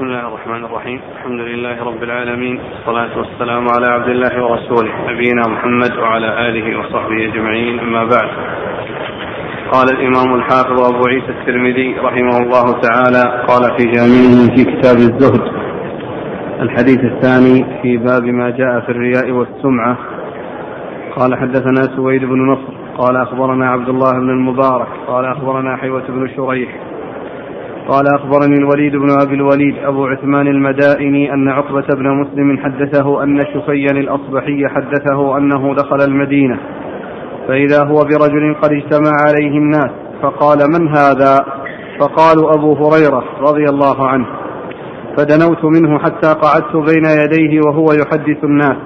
بسم الله الرحمن الرحيم. الحمد لله رب العالمين. والصلاة والسلام على عبد الله ورسوله نبينا محمد وعلى آله وصحبه أجمعين. أما بعد. قال الإمام الحافظ أبو عيسى الترمذي رحمه الله تعالى قال في جامعه في كتاب الزهد الحديث الثاني في باب ما جاء في الرياء والسمعة. قال حدثنا سويد بن نصر قال أخبرنا عبد الله بن المبارك قال أخبرنا حيوة بن شريح قال أخبرني الوليد بن أبي الوليد أبو عثمان المدائني أن عقبة بن مسلم حدثه أن شفيا الأصبحي حدثه أنه دخل المدينة فإذا هو برجل قد اجتمع عليه الناس فقال من هذا؟ فقالوا أبو هريرة رضي الله عنه فدنوت منه حتى قعدت بين يديه وهو يحدث الناس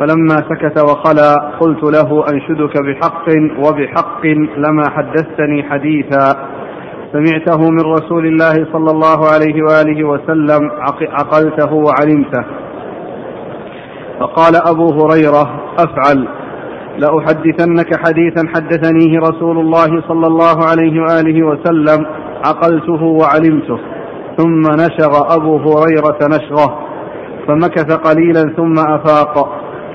فلما سكت وخلا قلت له أنشدك بحق وبحق لما حدثتني حديثا. سمعته من رسول الله صلى الله عليه وآله وسلم عقلته وعلمته. فقال أبو هريرة أفعل لأحدثنك حديثا حدثنيه رسول الله صلى الله عليه وآله وسلم عقلته وعلمته. ثم نشغ أبو هريرة نشغه فمكث قليلا ثم أفاق.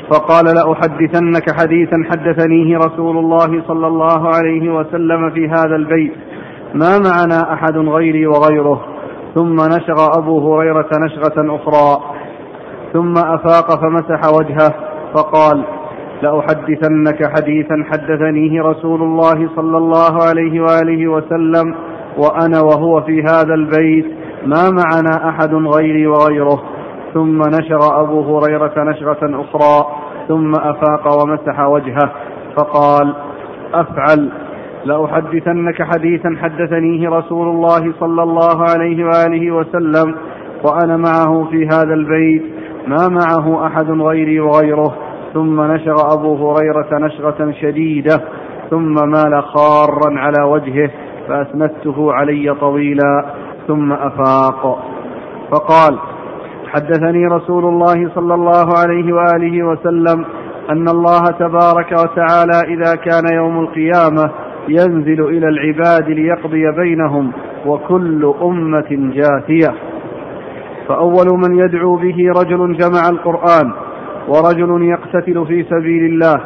فقال لأحدثنك حديثا حدثنيه رسول الله صلى الله عليه وسلم في هذا البيت. ما معنا أحد غيري وغيره. ثم نشغ أبو هريرة نشغة أخرى. ثم أفاق فمسح وجهه فقال لأحدثنك حديثا حدثنيه رسول الله صلى الله عليه وآله وسلم وأنا وهو في هذا البيت. ما معنا أحد غيري وغيره. ثم نشر أبو هريرة نشرة أخرى. ثم أفاق ومسح وجهه فقال أفعل. لأحدثنك حديثا حدثنيه رسول الله صلى الله عليه وآله وسلم وأنا معه في هذا البيت ما معه أحد غيري وغيره. ثم نشر أبو هريرة نشرة شديدة ثم مال خارا على وجهه فأسندته علي طويلا ثم أفاق. فقال حدثني رسول الله صلى الله عليه وآله وسلم أن الله تبارك وتعالى إذا كان يوم القيامة ينزل إلى العباد ليقضي بينهم وكل أمة جاثية. فأول من يدعو به رجل جمع القرآن ورجل يقتتل في سبيل الله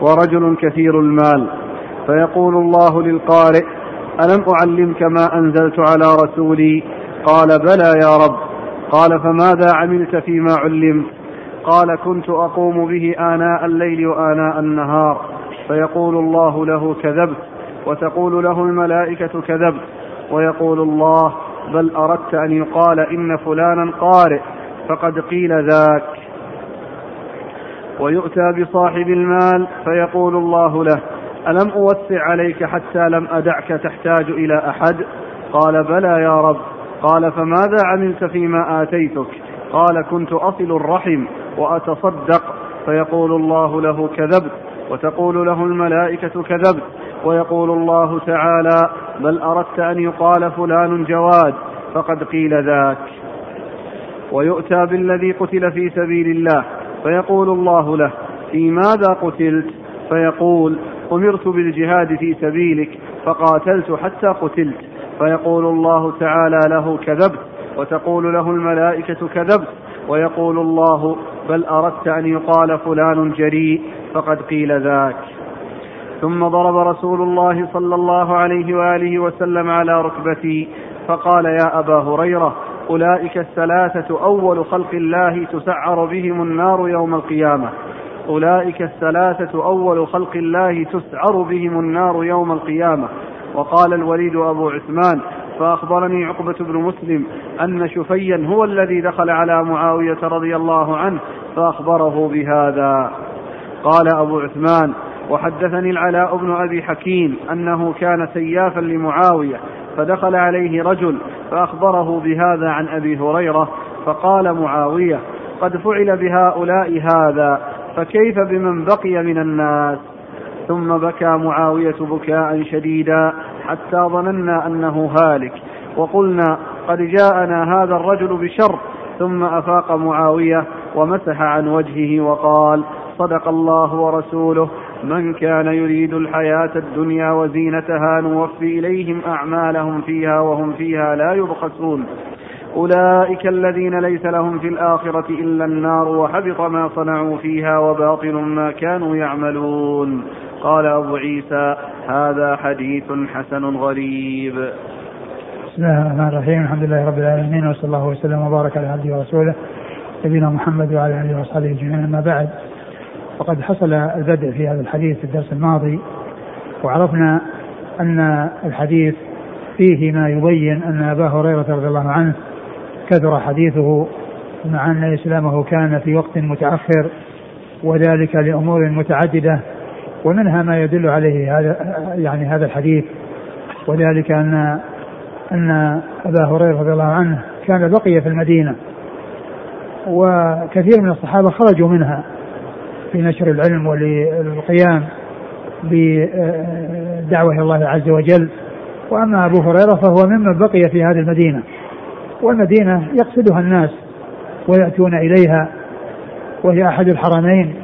ورجل كثير المال. فيقول الله للقارئ ألم أعلمك ما أنزلت على رسولي؟ قال بلى يا رب. قال فماذا عملت فيما علمت؟ قال كنت أقوم به آناء الليل وآناء النهار. فيقول الله له كذبت. وتقول له الملائكة كذبت ويقول الله بل أردت أن يقال إن فلانا قارئ فقد قيل ذاك. ويؤتى بصاحب المال فيقول الله له ألم أوسع عليك حتى لم أدعك تحتاج إلى أحد؟ قال بلى يا رب. قال فماذا عملت فيما آتيتك؟ قال كنت أصل الرحم وأتصدق. فيقول الله له كذبت وتقول له الملائكة كذبت ويقول الله تعالى بل أردت أن يقال فلان جواد فقد قيل ذاك. ويؤتى بالذي قتل في سبيل الله فيقول الله له في ماذا قتلت؟ فيقول أمرت بالجهاد في سبيلك فقاتلت حتى قتلت. فيقول الله تعالى له كذبت. وتقول له الملائكة كذبت. ويقول الله بل أردت أن يقال فلان جريء فقد قيل ذاك. ثم ضرب رسول الله صلى الله عليه وآله وسلم على ركبتي فقال يا أبا هريرة أولئك الثلاثة أول خلق الله تسعر بهم النار يوم القيامة. أولئك الثلاثة أول خلق الله تسعر بهم النار يوم القيامة. وقال الوليد أبو عثمان فأخبرني عقبة بن مسلم أن شفيا هو الذي دخل على معاوية رضي الله عنه فأخبره بهذا. قال أبو عثمان وحدثني العلاء بن أبي حكيم أنه كان سيافا لمعاوية فدخل عليه رجل فأخبره بهذا عن أبي هريرة فقال معاوية قد فعل بهؤلاء هذا فكيف بمن بقي من الناس؟ ثم بكى معاوية بكاء شديدا حتى ظننا أنه هالك وقلنا قد جاءنا هذا الرجل بشر. ثم أفاق معاوية ومسح عن وجهه وقال صدق الله ورسوله. من كان يريد الحياة الدنيا وزينتها نوفي إليهم أعمالهم فيها وهم فيها لا يبخسون. أولئك الذين ليس لهم في الآخرة إلا النار وحبط ما صنعوا فيها وباطل ما كانوا يعملون. قال أبو عيسى هذا حديث حسن غريب. بسم الله الرحمن الرحيم. الحمد لله رب العالمين وصلى الله وسلم وبارك على عبده ورسوله نبينا محمد وعلى آله واصحابه أجمعين. أما بعد وقد حصل البدء في هذا الحديث في الدرس الماضي وعرفنا أن الحديث فيه ما يبين أن أبا هريرة رضي الله عنه كثر حديثه مع أن إسلامه كان في وقت متأخر وذلك لأمور متعددة ومنها ما يدل عليه هذا يعني هذا الحديث وذلك أن أن أبا هريرة رضي الله عنه كان بقي في المدينة وكثير من الصحابة خرجوا منها. في نشر العلم وللقيام بدعوة الله عز وجل. وأما أبو هريرة فهو ممن بقي في هذه المدينة. والمدينة يقصدها الناس ويأتون إليها وهي أحد الحرمين.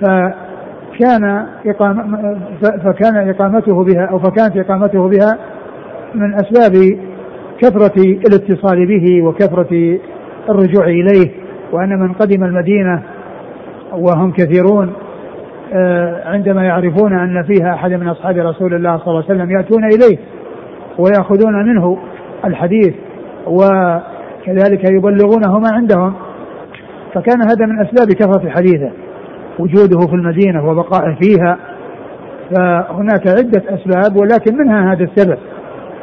فكان إقام فكان إقامته بها أو فكانت إقامته بها من أسباب كثرة الاتصال به وكثرة الرجوع إليه. وأن من قدم المدينة وهم كثيرون آه، عندما يعرفون أن فيها أحد من أصحاب رسول الله صلى الله عليه وسلم يأتون إليه ويأخذون منه الحديث وكذلك يبلغونه ما عندهم فكان هذا من أسباب كثرة حديثه وجوده في المدينة وبقائه فيها فهناك عدة أسباب ولكن منها هذا السبب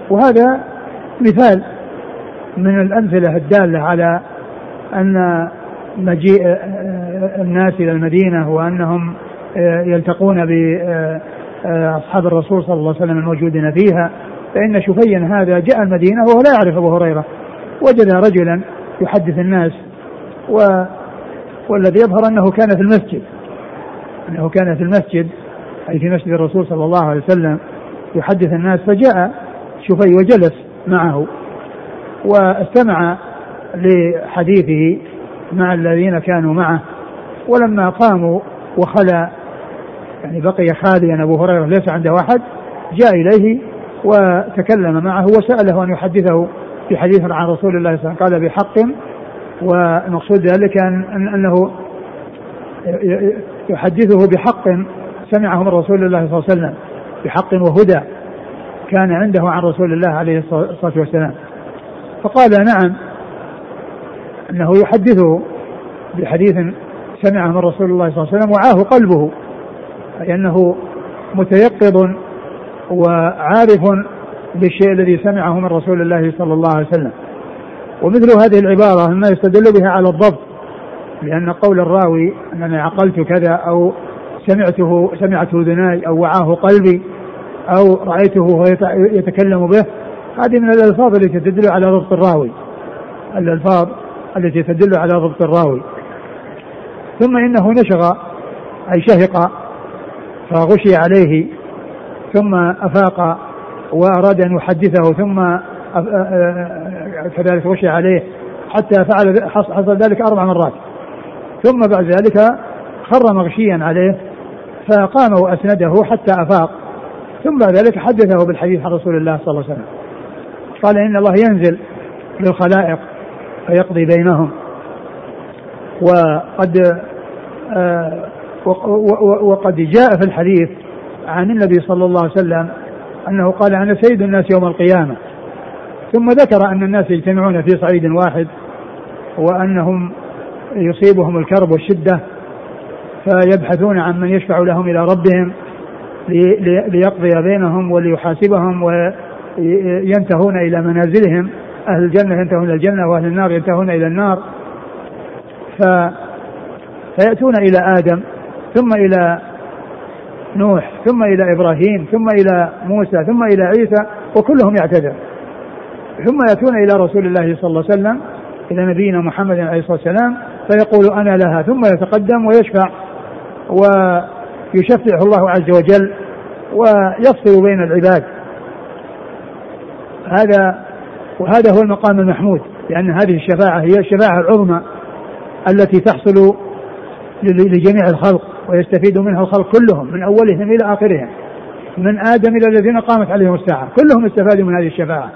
وهذا مثال من الأمثلة الدالة على أن مجيء الناس إلى المدينة وأنهم يلتقون بأصحاب الرسول صلى الله عليه وسلم الموجودين فيها. فإن شفيا هذا جاء المدينة وهو لا يعرف أبو هريرة. وجد رجلا يحدث الناس و والذي يظهر أنه كان في المسجد. أنه كان في المسجد أي في مسجد الرسول صلى الله عليه وسلم. يحدث الناس فجاء شفي وجلس معه. واستمع لحديثه مع الذين كانوا معه ولما قاموا وخلى يعني بقي خاليا أبو هريرة ليس عنده احد جاء إليه وتكلم معه وسأله أن يحدثه في حديث عن رسول الله صلى الله عليه وسلم. قال بحق والمقصود ذلك أن أنه يحدثه بحق سمعه من رسول الله صلى الله عليه وسلم بحق وهدى كان عنده عن رسول الله عليه الصلاة والسلام. فقال نعم أنه يحدثه بحديث سمعه من رسول الله صلى الله عليه وسلم وعاه قلبه أي أنه متيقظ وعارف بالشيء الذي سمعه من رسول الله صلى الله عليه وسلم. ومثل هذه العبارة مما يستدل بها على الضبط لأن قول الراوي أنني عقلت كذا أو سمعته سمعته اذناي أو وعاه قلبي أو رأيته وهو يتكلم به هذه من الألفاظ التي تدل على ضبط الراوي. الألفاظ التي تدل على ضبط الراوي. ثم إنه نشغ أي شهق فغشي عليه ثم أفاق وأراد أن يحدثه ثم كذلك غشي عليه حتى فعل حصل ذلك أربع مرات. ثم بعد ذلك خر مغشيا عليه فقام وأسنده حتى أفاق. ثم بعد ذلك حدثه بالحديث عن رسول الله صلى الله عليه وسلم. قال إن الله ينزل للخلائق فيقضي بينهم. وقد آه وقد جاء في الحديث عن النبي صلى الله عليه وسلم أنه قال أنا سيد الناس يوم القيامة. ثم ذكر أن الناس يجتمعون في صعيد واحد وأنهم يصيبهم الكرب والشدة فيبحثون عن من يشفع لهم إلى ربهم ليقضي بينهم وليحاسبهم وينتهون إلى منازلهم. أهل الجنة ينتهون إلى الجنة وأهل النار ينتهون إلى النار. ف فيأتون إلى آدم ثم إلى نوح ثم إلى إبراهيم ثم إلى موسى ثم إلى عيسى وكلهم يعتذر. ثم يأتون إلى رسول الله صلى الله عليه وسلم إلى نبينا محمد عليه الصلاة والسلام فيقول أنا لها ثم يتقدم ويشفع ويشفعه الله عز وجل ويفصل بين العباد. هذا وهذا هو المقام المحمود لأن هذه الشفاعة هي الشفاعة العظمى التي تحصل لجميع الخلق ويستفيد منها الخلق كلهم من أولهم إلى آخرهم من آدم إلى الذين قامت عليهم الساعة كلهم استفادوا من هذه الشفاعة.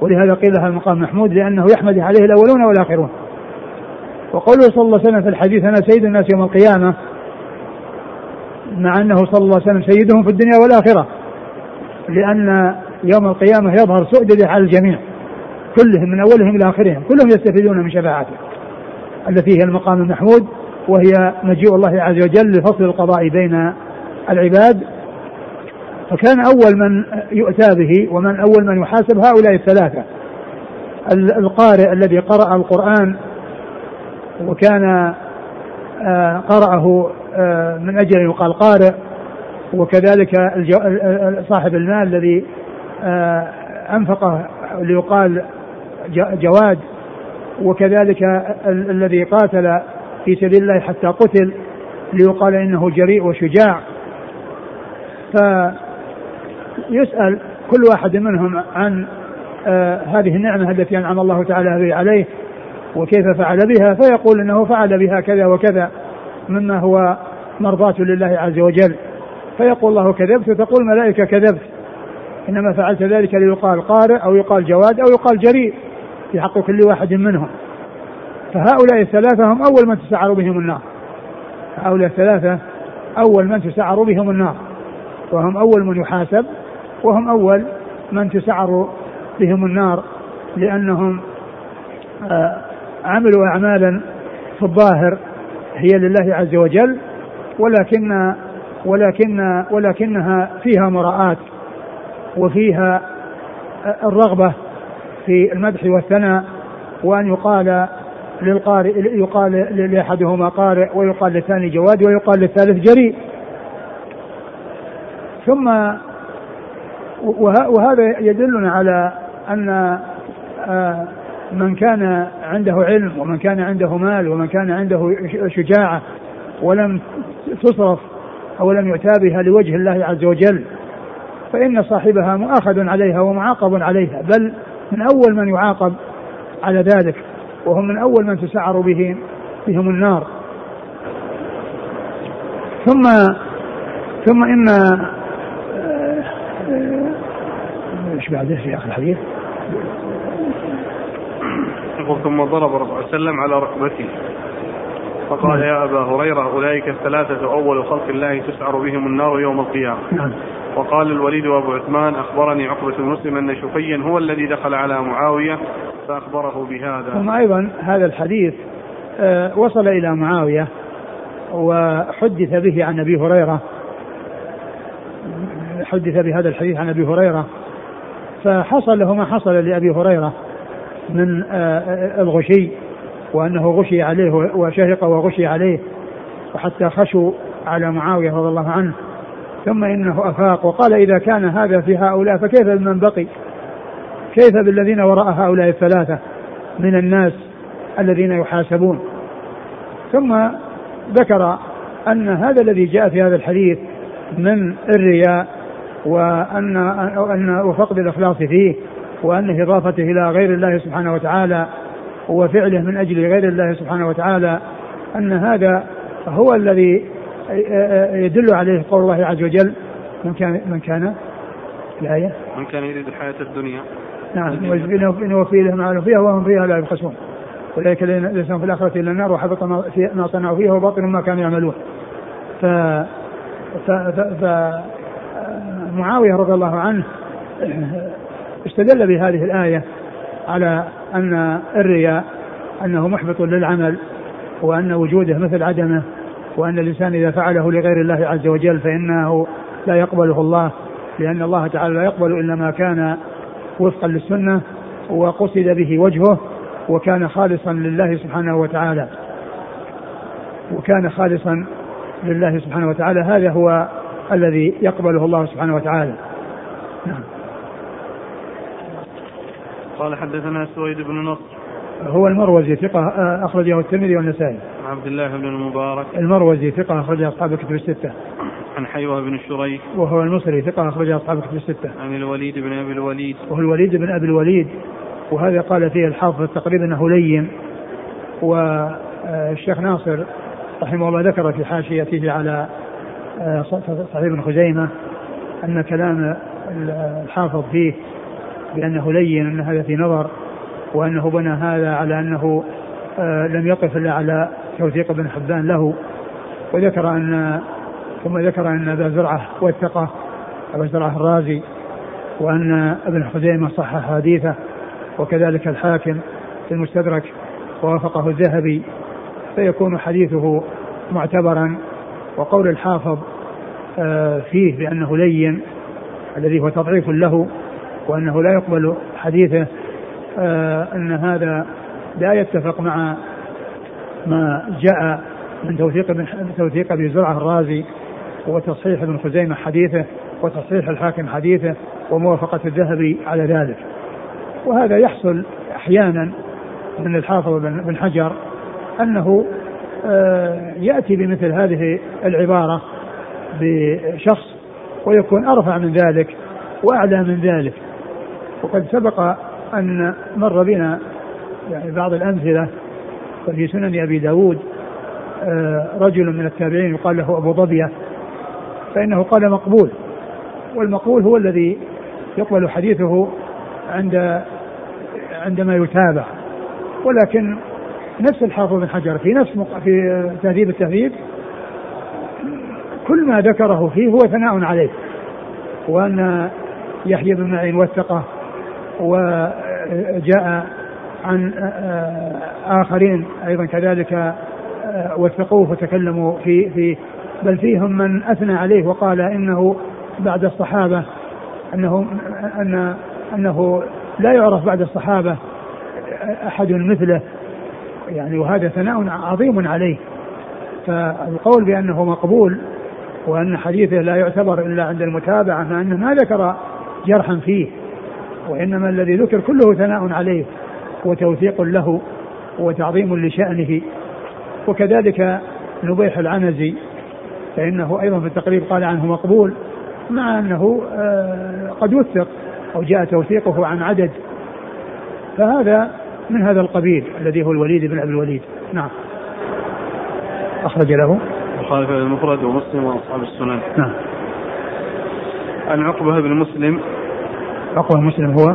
ولهذا قيل لها المقام محمود لأنه يحمد عليه الأولون والآخرون. وقوله صلى الله عليه وسلم في الحديث أنا سيد الناس يوم القيامة مع أنه صلى الله عليه وسلم سيدهم في الدنيا والآخرة لأن يوم القيامة يظهر سؤدده على الجميع. كلهم من أولهم إلى آخرهم كلهم يستفيدون من شفاعته. التي هي المقام المحمود وهي مجيء الله عز وجل لفصل القضاء بين العباد. فكان أول من يؤتى به ومن أول من يحاسب هؤلاء الثلاثة. القارئ الذي قرأ القرآن وكان آه، قرأه آه، من أجل أن يقال قارئ وكذلك صاحب المال الذي آه، أنفقه ليقال جواد وكذلك الذي قاتل في سبيل الله حتى قتل ليقال إنه جريء وشجاع. فيسأل كل واحد منهم عن آه هذه النعمة التي أنعم الله تعالى عليه وكيف فعل بها فيقول إنه فعل بها كذا وكذا مما هو مرضاة لله عز وجل. فيقول الله كذبت تقول الملائكة كذبت. إنما فعلت ذلك ليقال قارئ أو يقال جواد أو يقال جريء. في حق كل واحد منهم. فهؤلاء الثلاثة هم أول من تسعر بهم النار. هؤلاء الثلاثة أول من تسعر بهم النار. وهم أول من يحاسب وهم أول من تسعر بهم النار لأنهم آه، عملوا أعمالا في الظاهر هي لله عز وجل ولكن ولكن ولكنها فيها مراءات وفيها الرغبة في المدح والثناء وأن يقال للقارئ يقال لأحدهما قارئ ويقال للثاني جواد ويقال للثالث جريء. ثم وهذا يدلنا على أن آه، من كان عنده علم ومن كان عنده مال ومن كان عنده شجاعة ولم تصرف أو لم يؤتى بها لوجه الله عز وجل فإن صاحبها مؤاخذ عليها ومعاقب عليها بل من أول من يعاقب على ذلك وهم من أول من تسعر بهم بهم النار ثم ثم إن آه، إيش بعده في آخر الحديث؟ ثم ضرب الرسول صلى الله عليه وسلم على ركبته فقال. يا أبا هريرة أولئك الثلاثة أول خلق الله تسعر بهم النار يوم القيامة نعم. وقال الوليد وابو عثمان أخبرني عقبة بن مسلم أن شفيا هو الذي دخل على معاوية فأخبره بهذا. ثم أيضا هذا الحديث آه، وصل إلى معاوية وحدث به عن أبي هريرة. حدث بهذا الحديث عن أبي هريرة. فحصل له ما حصل لأبي هريرة من آه، الغشي وأنه غشي عليه وشهق وغشي عليه وحتى خشوا على معاوية رضي الله عنه. ثم إنه أفاق وقال إذا كان هذا في هؤلاء فكيف بمن بقي؟ كيف بالذين وراء هؤلاء الثلاثة من الناس الذين يحاسبون ثم ذكر أن هذا الذي جاء في هذا الحديث من الرياء وان ان وفقد الإخلاص فيه وأن إضافته إلى غير الله سبحانه وتعالى وفعله من أجل غير الله سبحانه وتعالى أن هذا هو الذي يدل عليه قول الله عز وجل من كان من كان الآية؟ من كان يريد الحياة الدنيا. نعم وفي لهم ما فيها وهم فيها لا يبخسون. أولئك ليس في الآخرة إلا النار وحبط ما صنعوا فيها وباطل ما كانوا يعملون. ف ف, ف... ف... معاوية رضي الله عنه استدل بهذه الآية على أن الرياء أنه محبط للعمل وأن وجوده مثل عدمه وأن الإنسان إذا فعله لغير الله عز وجل فإنه لا يقبله الله لأن الله تعالى لا يقبل إلا ما كان وفقا للسنة وقصد به وجهه وكان خالصا لله سبحانه وتعالى. وكان خالصا لله سبحانه وتعالى هذا هو الذي يقبله الله سبحانه وتعالى. نعم. قال حدثنا سويد بن نصر. هو المروزي ثقة أخرجه الترمذي والنسائي. عبد الله بن المبارك. المروزي ثقة أخرج أصحاب الكتب الستة. عن حيوة بن الشريح وهو المصري ثقة أخرج أصحاب الكتب الستة. عن الوليد بن أبي الوليد. وهو الوليد بن أبي الوليد. وهذا قال فيه الحافظ تقريبا أنه لين. والشيخ ناصر رحمه الله ذكر في حاشيته على آه، صحيح ابن خزيمة أن كلام الحافظ فيه بأنه لين أن هذا في نظر وأنه بنى هذا على أنه آه، لم يقف إلا على توثيق ابن حبان له وذكر أن ثم ذكر أن أبا زرعة وثقه أبا زرعة الرازي وأن ابن خزيمة صحح حديثه وكذلك الحاكم في المستدرك ووافقه الذهبي فيكون حديثه معتبرا وقول الحافظ آه، فيه بأنه لين الذي هو تضعيف له وأنه لا يقبل حديثه آه، أن هذا لا يتفق مع ما جاء من توثيق ابن توثيق أبي زرعة الرازي وتصحيح ابن خزيمة حديثه وتصحيح الحاكم حديثه وموافقة الذهبي على ذلك. وهذا يحصل أحيانا من الحافظ بن حجر أنه آه، يأتي بمثل هذه العبارة بشخص ويكون أرفع من ذلك وأعلى من ذلك وقد سبق أن مر بنا يعني بعض الأمثلة وفي سنن أبي داود آه، رجل من التابعين يقال له أبو ضبيه فإنه قال مقبول والمقبول هو الذي يقبل حديثه عند عندما يتابع. ولكن نفس الحافظ بن حجر في نفس في تهذيب التهذيب كل ما ذكره فيه هو ثناء عليه وأن يحيى بن معين وثقه وجاء عن آخرين أيضا كذلك وثقوه وتكلموا في في بل فيهم من أثنى عليه وقال إنه بعد الصحابة أنه أن أنه لا يعرف بعد الصحابة أحد مثله يعني وهذا ثناء عظيم عليه. فالقول بأنه مقبول وأن حديثه لا يعتبر إلا عند المتابعة مع أنه ما ذكر جرحا فيه وإنما الذي ذكر كله ثناء عليه. وتوثيق له وتعظيم لشأنه. وكذلك نبيح العنزي فإنه أيضا في التقريب قال عنه مقبول مع أنه آه، قد وثق أو جاء توثيقه عن عدد. فهذا من هذا القبيل الذي هو الوليد بن أبي الوليد. نعم. أخرج له. البخاري في المفرد ومسلم وأصحاب السنن. نعم. عن عقبة بن مسلم. عقبة مسلم هو؟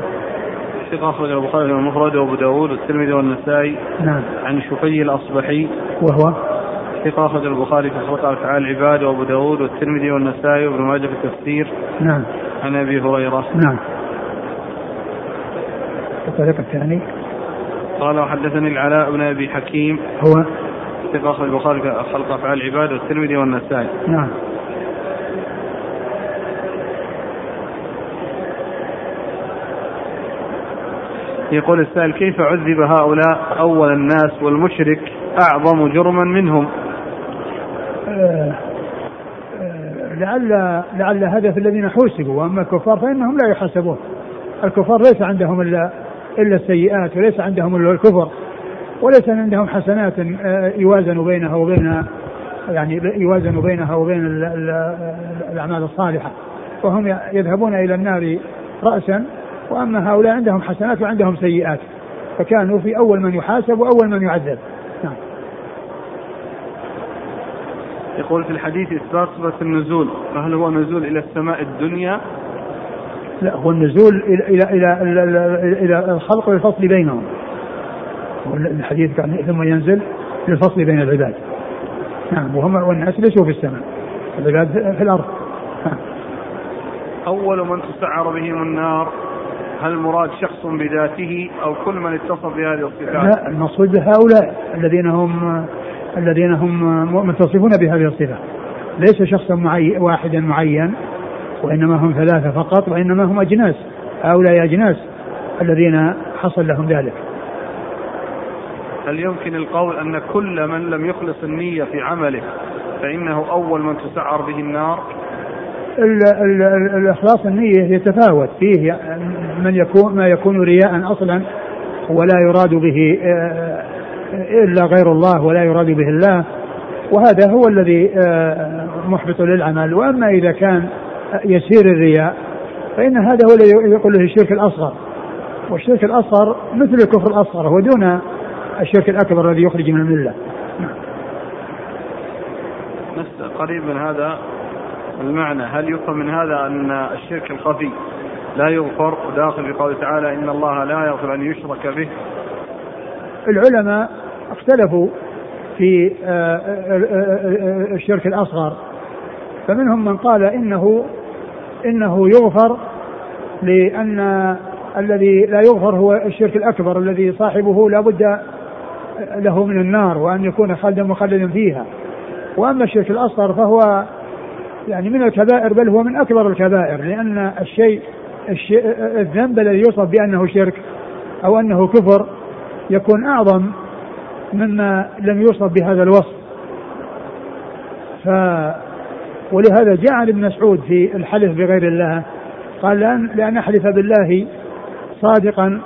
ثقة أخرج البخاري في المفرد وأبو داود والترمذي والنسائي نعم. عن شفي الأصبحي. وهو؟ ثقة أخرج البخاري في خلق أفعال العباد وأبو داود والترمذي والنسائي وابن ماجه في التفسير. نعم. عن أبي هريرة. نعم. الطريق الثاني. قال وحدثني العلاء بن أبي حكيم. هو؟ ثقة أخرج البخاري في خلق أفعال العباد والترمذي والنسائي. نعم. يقول السائل كيف عذب هؤلاء أول الناس والمشرك أعظم جرما منهم؟ آه آه لعل لعل في الذين حوسبوا وأما الكفار فإنهم لا يحاسبون. الكفار ليس عندهم الا إلا السيئات وليس عندهم إلا الكفر وليس عندهم حسنات آه، يوازن بينها وبين يعني يوازن بينها وبين الأعمال الصالحة وهم يذهبون إلى النار راسا وأما هؤلاء عندهم حسنات وعندهم سيئات. فكانوا في أول من يحاسب وأول من يعذب. نعم. يقول في الحديث إثبات صفة النزول فهل هو نزول إلى السماء الدنيا؟ لا هو النزول إلى إلى إلى, إلى, إلى الخلق والفصل بينهم. الحديث كان ثم ينزل للفصل بين العباد. نعم وهم والناس ليسوا في السماء العباد في الأرض. نعم. أول من تسعر بهم النار. هل المراد شخص بذاته أو كل من اتصف بهذه الصفات؟ لا المقصود هؤلاء الذين هم الذين هم متصفون بهذه الصفه ليس شخصا معي واحدا معين وإنما هم ثلاثة فقط وإنما هم أجناس. هؤلاء أجناس الذين حصل لهم ذلك. هل يمكن القول أن كل من لم يخلص النية في عمله فإنه أول من تسعر به النار؟ ال ال الإخلاص النية يتفاوت. فيه من يكون ما يكون رياء أصلا ولا يراد به آه، إلا غير الله ولا يراد به الله. وهذا هو الذي آه، محبط للعمل. وأما إذا كان يسير الرياء فإن هذا هو الذي يقول له الشرك الأصغر. والشرك الأصغر مثل الكفر الأصغر هو دون الشرك الأكبر الذي يخرج من الملة. نفس قريب من هذا المعنى. هل يفهم من هذا أن الشرك الخفي لا يغفر؟ وداخل في قوله تعالى إن الله لا يغفر أن يشرك به. العلماء اختلفوا في آه، آه، آه، الشرك الأصغر. فمنهم من قال إنه إنه يغفر لأن الذي لا يغفر هو الشرك الأكبر الذي صاحبه لا بد له من النار وأن يكون خالدا مخلدا فيها. وأما الشرك الأصغر فهو يعني من الكبائر بل هو من أكبر الكبائر لأن الشيء, الشيء الذنب الذي يوصف بأنه شرك أو أنه كفر يكون أعظم مما لم يوصف بهذا الوصف. ف ولهذا جاء عن ابن مسعود في الحلف بغير الله قال لأن, لأن أحلف بالله صادقا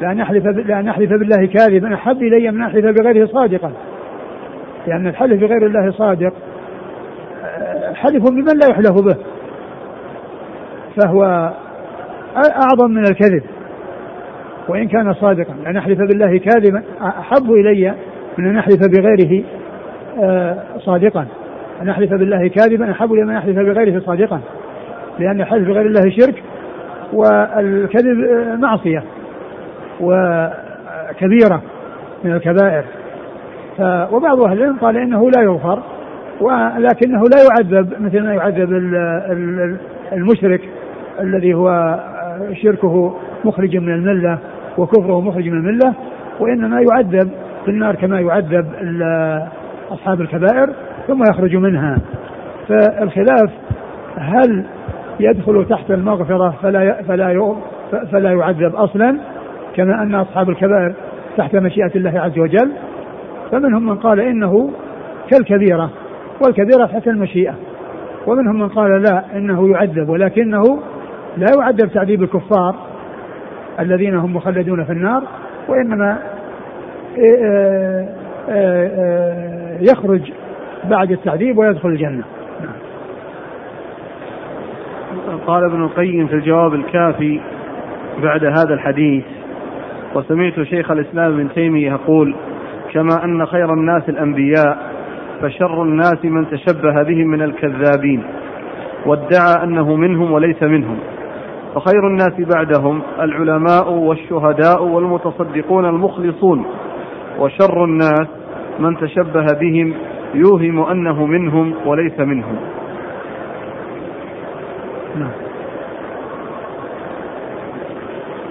لأن أحلف لأن أحلف بالله كاذبا أحب إلي من أحلف بغيره صادقا لأن الحلف بغير الله صادق حلف بمن لا يحلف به؟ فهو أعظم من الكذب. وإن كان صادقا. أن أحلف بالله كاذبا. أحب إلي من أن أحلف بغيره آه، صادقا. أن أحلف بالله كاذبا. أحب إلي من أن أحلف بغيره صادقا. لأن الحلف بغير الله شرك والكذب آه، معصية وكبيرة من الكبائر. وبعض أهل العلم قال إنه لا يغفر. ولكنه لا يعذب مثل ما يعذب المشرك الذي هو شركه مخرج من الملة وكفره مخرج من الملة وإنما يعذب في النار كما يعذب أصحاب الكبائر ثم يخرج منها. فالخلاف هل يدخل تحت المغفرة فلا فلا فلا يعذب أصلا كما أن أصحاب الكبائر تحت مشيئة الله عز وجل؟ فمنهم من قال إنه كالكبيرة. والكبيرة تحت المشيئة. ومنهم من قال لا إنه يعذب ولكنه لا يعذب تعذيب الكفار الذين هم مخلدون في النار وإنما آه، آه، آه، يخرج بعد التعذيب ويدخل الجنة. قال ابن القيم في الجواب الكافي بعد هذا الحديث وسمعت شيخ الإسلام ابن تيمية يقول كما أن خير الناس الأنبياء فشر الناس من تشبه بهم من الكذابين وادعى أنه منهم وليس منهم. فخير الناس بعدهم العلماء والشهداء والمتصدقون المخلصون وشر الناس من تشبه بهم يوهم أنه منهم وليس منهم. نعم.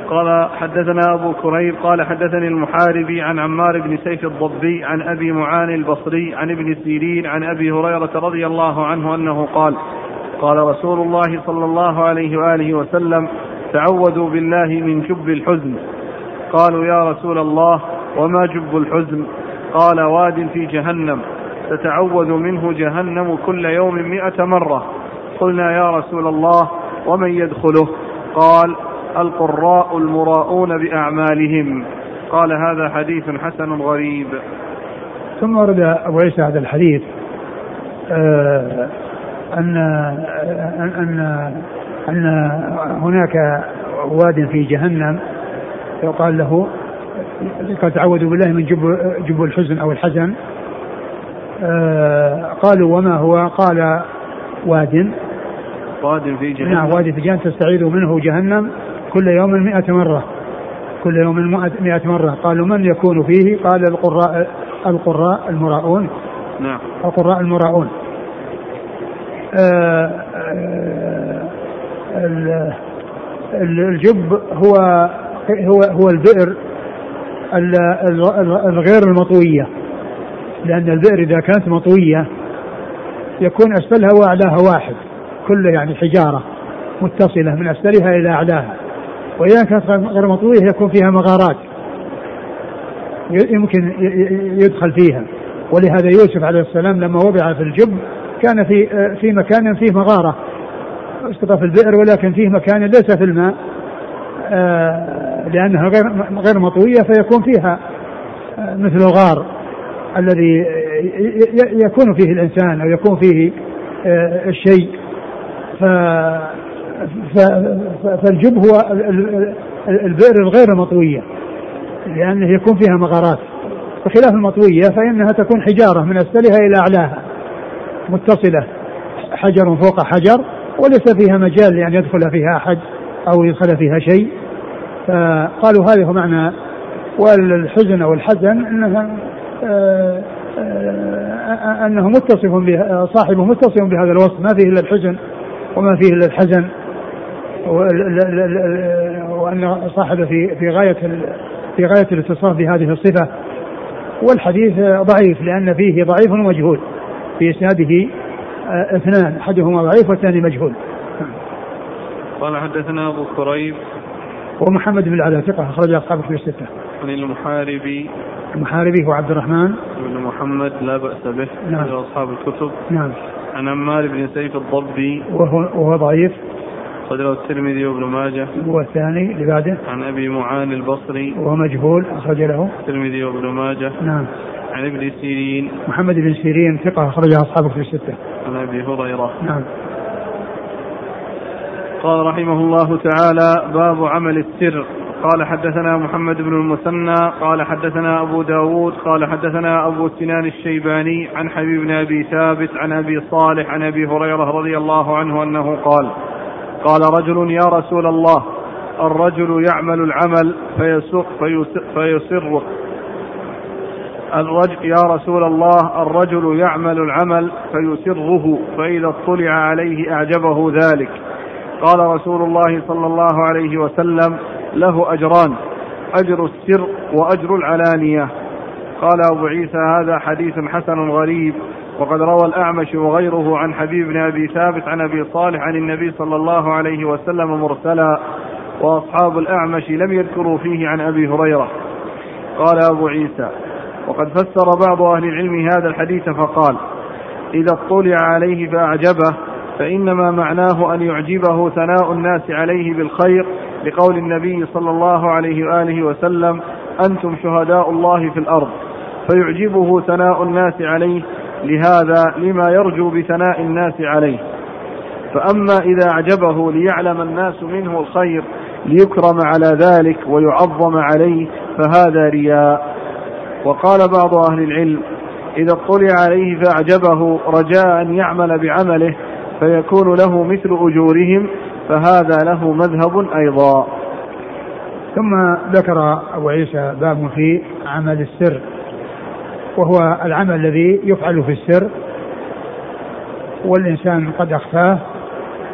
قال حدثنا أبو كريب قال حدثني المحاربي عن عمار بن سيف الضبي عن أبي معاني البصري عن ابن سيرين عن أبي هريرة رضي الله عنه أنه قال قال رسول الله صلى الله عليه وآله وسلم تعوذوا بالله من جب الحزن. قالوا يا رسول الله وما جب الحزن؟ قال واد في جهنم تتعوذ منه جهنم كل يوم مئة مرة. قلنا يا رسول الله ومن يدخله؟ قال القراء المراءون بأعمالهم. قال هذا حديث حسن غريب. ثم ورد أبو عيسى هذا الحديث آه أن أن أن هناك واد في جهنم يقال له قد تعوذوا بالله من جب, جب الحزن أو الحزن. آه قالوا وما هو؟ قال واد. واد في جهنم. نعم واد في جهنم تستعيذ منه جهنم. كل يوم مئة مرة. كل يوم مئة مرة. قالوا من يكون فيه؟ قال القراء القراء المراؤون. نعم. القراء المراؤون. آه، آه، الجب هو هو هو البئر الغير المطوية. لأن البئر إذا كانت مطوية يكون أسفلها وأعلاها واحد. كله يعني حجارة متصلة من أسفلها إلى أعلاها. وإذا كانت غير مطوية يكون فيها مغارات. يمكن يدخل فيها. ولهذا يوسف عليه السلام لما وضع في الجب كان في في مكان فيه مغارة. اسقط في البئر ولكن فيه مكان ليس في الماء. آه، لأنها غير غير مطوية فيكون فيها آه، مثل الغار الذي يكون فيه الإنسان أو يكون فيه آه، الشيء. فالجب هو البئر الغير مطوية لأنه يكون فيها مغارات. بخلاف المطوية فإنها تكون حجارة من أسفلها إلى أعلاها متصلة حجر فوق حجر وليس فيها مجال لأن يدخل فيها أحد أو يدخل فيها شيء. فقالوا هذا هو معنى والحزن أو الحزن أنها آه، آه، أنه متصف به صاحبه متصف بهذا الوصف. ما فيه إلا الحزن وما فيه إلا الحزن. وأن صاحبه في في غاية في غاية الاتصاف بهذه الصفة. والحديث ضعيف لأن فيه ضعيف ومجهول. في إسناده آه، اثنان أحدهما ضعيف والثاني مجهول. قال حدثنا أبو كريب. ومحمد بن العلاء ثقة أخرج أصحابه في الستة. عن المحاربي. المحاربي هو عبد الرحمن. بن محمد لا بأس به. نعم. أصحاب الكتب. نعم. عن عمار بن سيف الضبي. وهو وهو ضعيف. أخرجه الترمذي وابن ماجه. والثاني اللي بعده عن أبي معان البصري. وهو مجهول أخرج له. الترمذي وابن ماجه. نعم. عن ابن سيرين. محمد بن سيرين ثقة أخرجها أصحابه في الستة. عن أبي هريرة. نعم. قال رحمه الله تعالى باب عمل السر. قال حدثنا محمد بن المثنى قال حدثنا أبو داود قال حدثنا أبو سنان الشيباني عن حبيب بن أبي ثابت عن أبي صالح عن أبي هريرة رضي الله عنه أنه قال قال رجل يا رسول الله الرجل يعمل العمل فيسر فيسره الرجل يا رسول الله الرجل يعمل العمل فيسره فإذا اطلع عليه أعجبه ذلك. قال رسول الله صلى الله عليه وسلم له أجران أجر السر وأجر العلانية. قال أبو عيسى هذا حديث حسن غريب. وقد روى الأعمش وغيره عن حبيب بن أبي ثابت عن أبي صالح عن النبي صلى الله عليه وسلم مرسلا وأصحاب الأعمش لم يذكروا فيه عن أبي هريرة. قال أبو عيسى وقد فسر بعض أهل العلم هذا الحديث فقال إذا اطلع عليه فأعجبه فإنما معناه أن يعجبه ثناء الناس عليه بالخير لقول النبي صلى الله عليه وآله وسلم أنتم شهداء الله في الأرض. فيعجبه ثناء الناس عليه لهذا لما يرجو بثناء الناس عليه. فأما إذا أعجبه ليعلم الناس منه الخير ليكرم على ذلك ويعظم عليه فهذا رياء. وقال بعض أهل العلم إذا اطلع عليه فأعجبه رجاء أن يعمل بعمله فيكون له مثل أجورهم فهذا له مذهب أيضا. ثم ذكر أبو عيسى باب في عمل السر. وهو العمل الذي يفعل في السر والإنسان قد أخفاه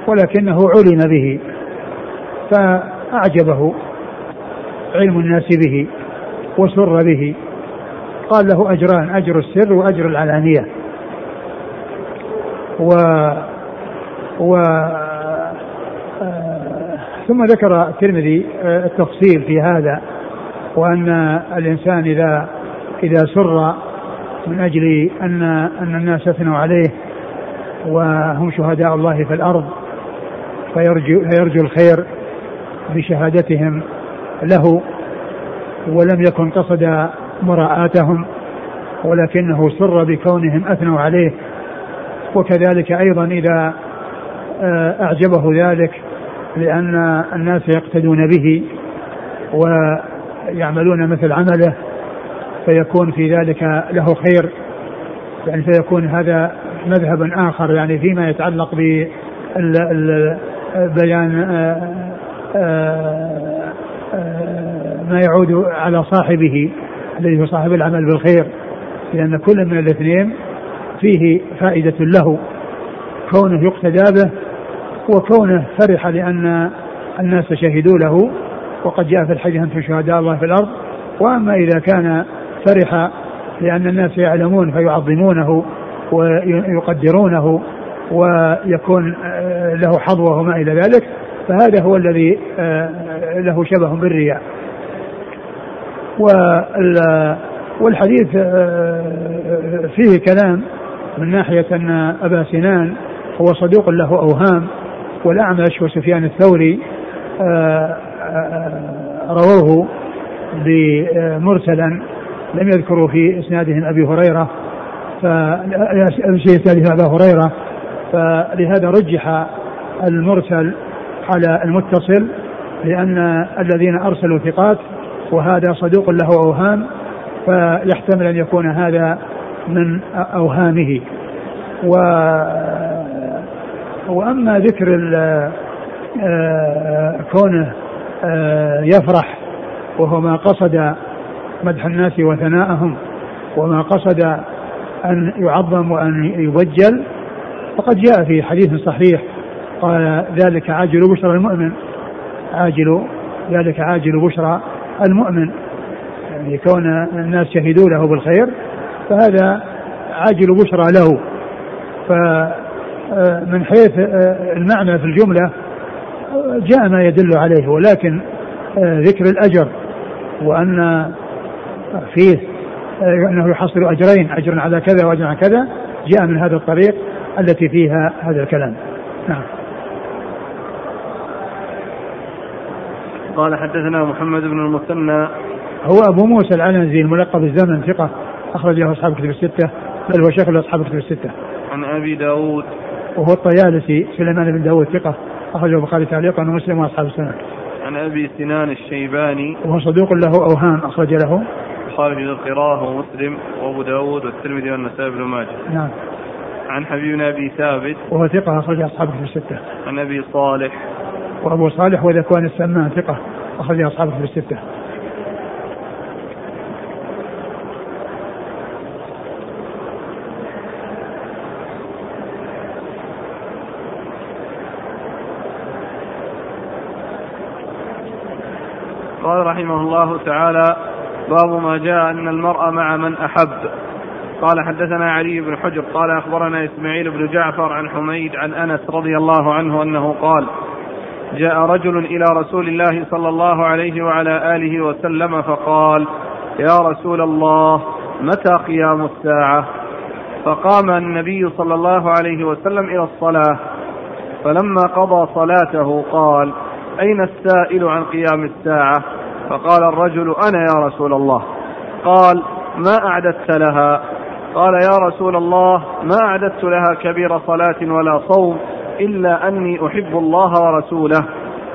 ولكنه علم به فأعجبه علم الناس به وسر به. قال له أجران أجر السر وأجر العلانية. و و آه، ثم ذكر الترمذي آه، التفصيل في هذا وأن الإنسان إذا إذا سر من أجل أن أن الناس أثنوا عليه وهم شهداء الله في الأرض فيرجو, فيرجو الخير بشهادتهم له ولم يكن قصد مراءاتهم ولكنه سر بكونهم أثنوا عليه. وكذلك أيضا إذا آه، أعجبه ذلك لأن الناس يقتدون به ويعملون مثل عمله. فيكون في ذلك له خير. يعني فيكون هذا مذهب آخر يعني فيما يتعلق ببيان آه، آه، ما يعود على صاحبه الذي هو صاحب العمل بالخير. لأن كل من الاثنين فيه فائدة له. كونه يقتدى به وكونه فرح لأن الناس شهدوا له. وقد جاء في الحديث أنتم شهداء الله في الأرض. وأما إذا كان فرح لأن الناس يعلمون فيعظمونه ويقدرونه ويكون آه، له حظوة وما إلى ذلك فهذا هو الذي آه، له شبه بالرياء والحديث آه، فيه كلام من ناحية أن أبا سنان هو صدوق له أوهام والأعمش وسفيان الثوري رووه مرسلا لم يذكروا في إسنادهم أبي هريرة في اسنادهم أبا هريرة فلهذا رجح المرسل على المتصل لأن الذين أرسلوا ثقات وهذا صدوق له اوهام فيحتمل أن يكون هذا من أوهامه. و وأما ذكر آه، كونه آه، يفرح وهو ما قصد مدح الناس وثناءهم وما قصد أن يعظم وأن يبجل فقد جاء في حديث صحيح قال ذلك عاجل بشرى المؤمن. عاجل ذلك عاجل بشرى المؤمن. يعني كون الناس شهدوا له بالخير فهذا عاجل بشرى له. فمن حيث المعنى في الجملة جاء ما يدل عليه ولكن ذكر الأجر وأن فيه أنه يحصل أجرين أجر على كذا وأجر على كذا جاء من هذا الطريق التي فيها هذا الكلام. نعم. قال حدثنا محمد بن المثنى. هو أبو موسى العنزي الملقب بالزمن ثقة أخرج له أصحاب كتب الستة بل هو شيخ لأصحاب كتب الستة. عن أبي داود. وهو الطيالسي سليمان بن داود ثقة أخرجه البخاري تعليقا ومسلم وأصحاب السنة. عن أبي سنان الشيباني. وهو صدوق له أوهام أخرج له. البخاري في القراءة ومسلم وأبو داود والترمذي والنسائي بن ماجه. نعم. عن حبيبنا أبي ثابت. وهو ثقة أخرج أصحاب كتب الستة. عن أبي صالح. وأبو صالح وذكوان السمان ثقة أخرج أصحاب كتب الستة. قال رحمه الله تعالى باب ما جاء أن المرء مع من أحب. قال حدثنا علي بن حجر قال أخبرنا إسماعيل بن جعفر عن حميد عن أنس رضي الله عنه أنه قال جاء رجل إلى رسول الله صلى الله عليه وعلى آله وسلم فقال يا رسول الله متى قيام الساعة؟ فقام النبي صلى الله عليه وسلم إلى الصلاة فلما قضى صلاته قال أين السائل عن قيام الساعة؟ فقال الرجل أنا يا رسول الله. قال ما أعددت لها؟ قال يا رسول الله ما أعددت لها كبير صلاة ولا صوم إلا أني أحب الله ورسوله.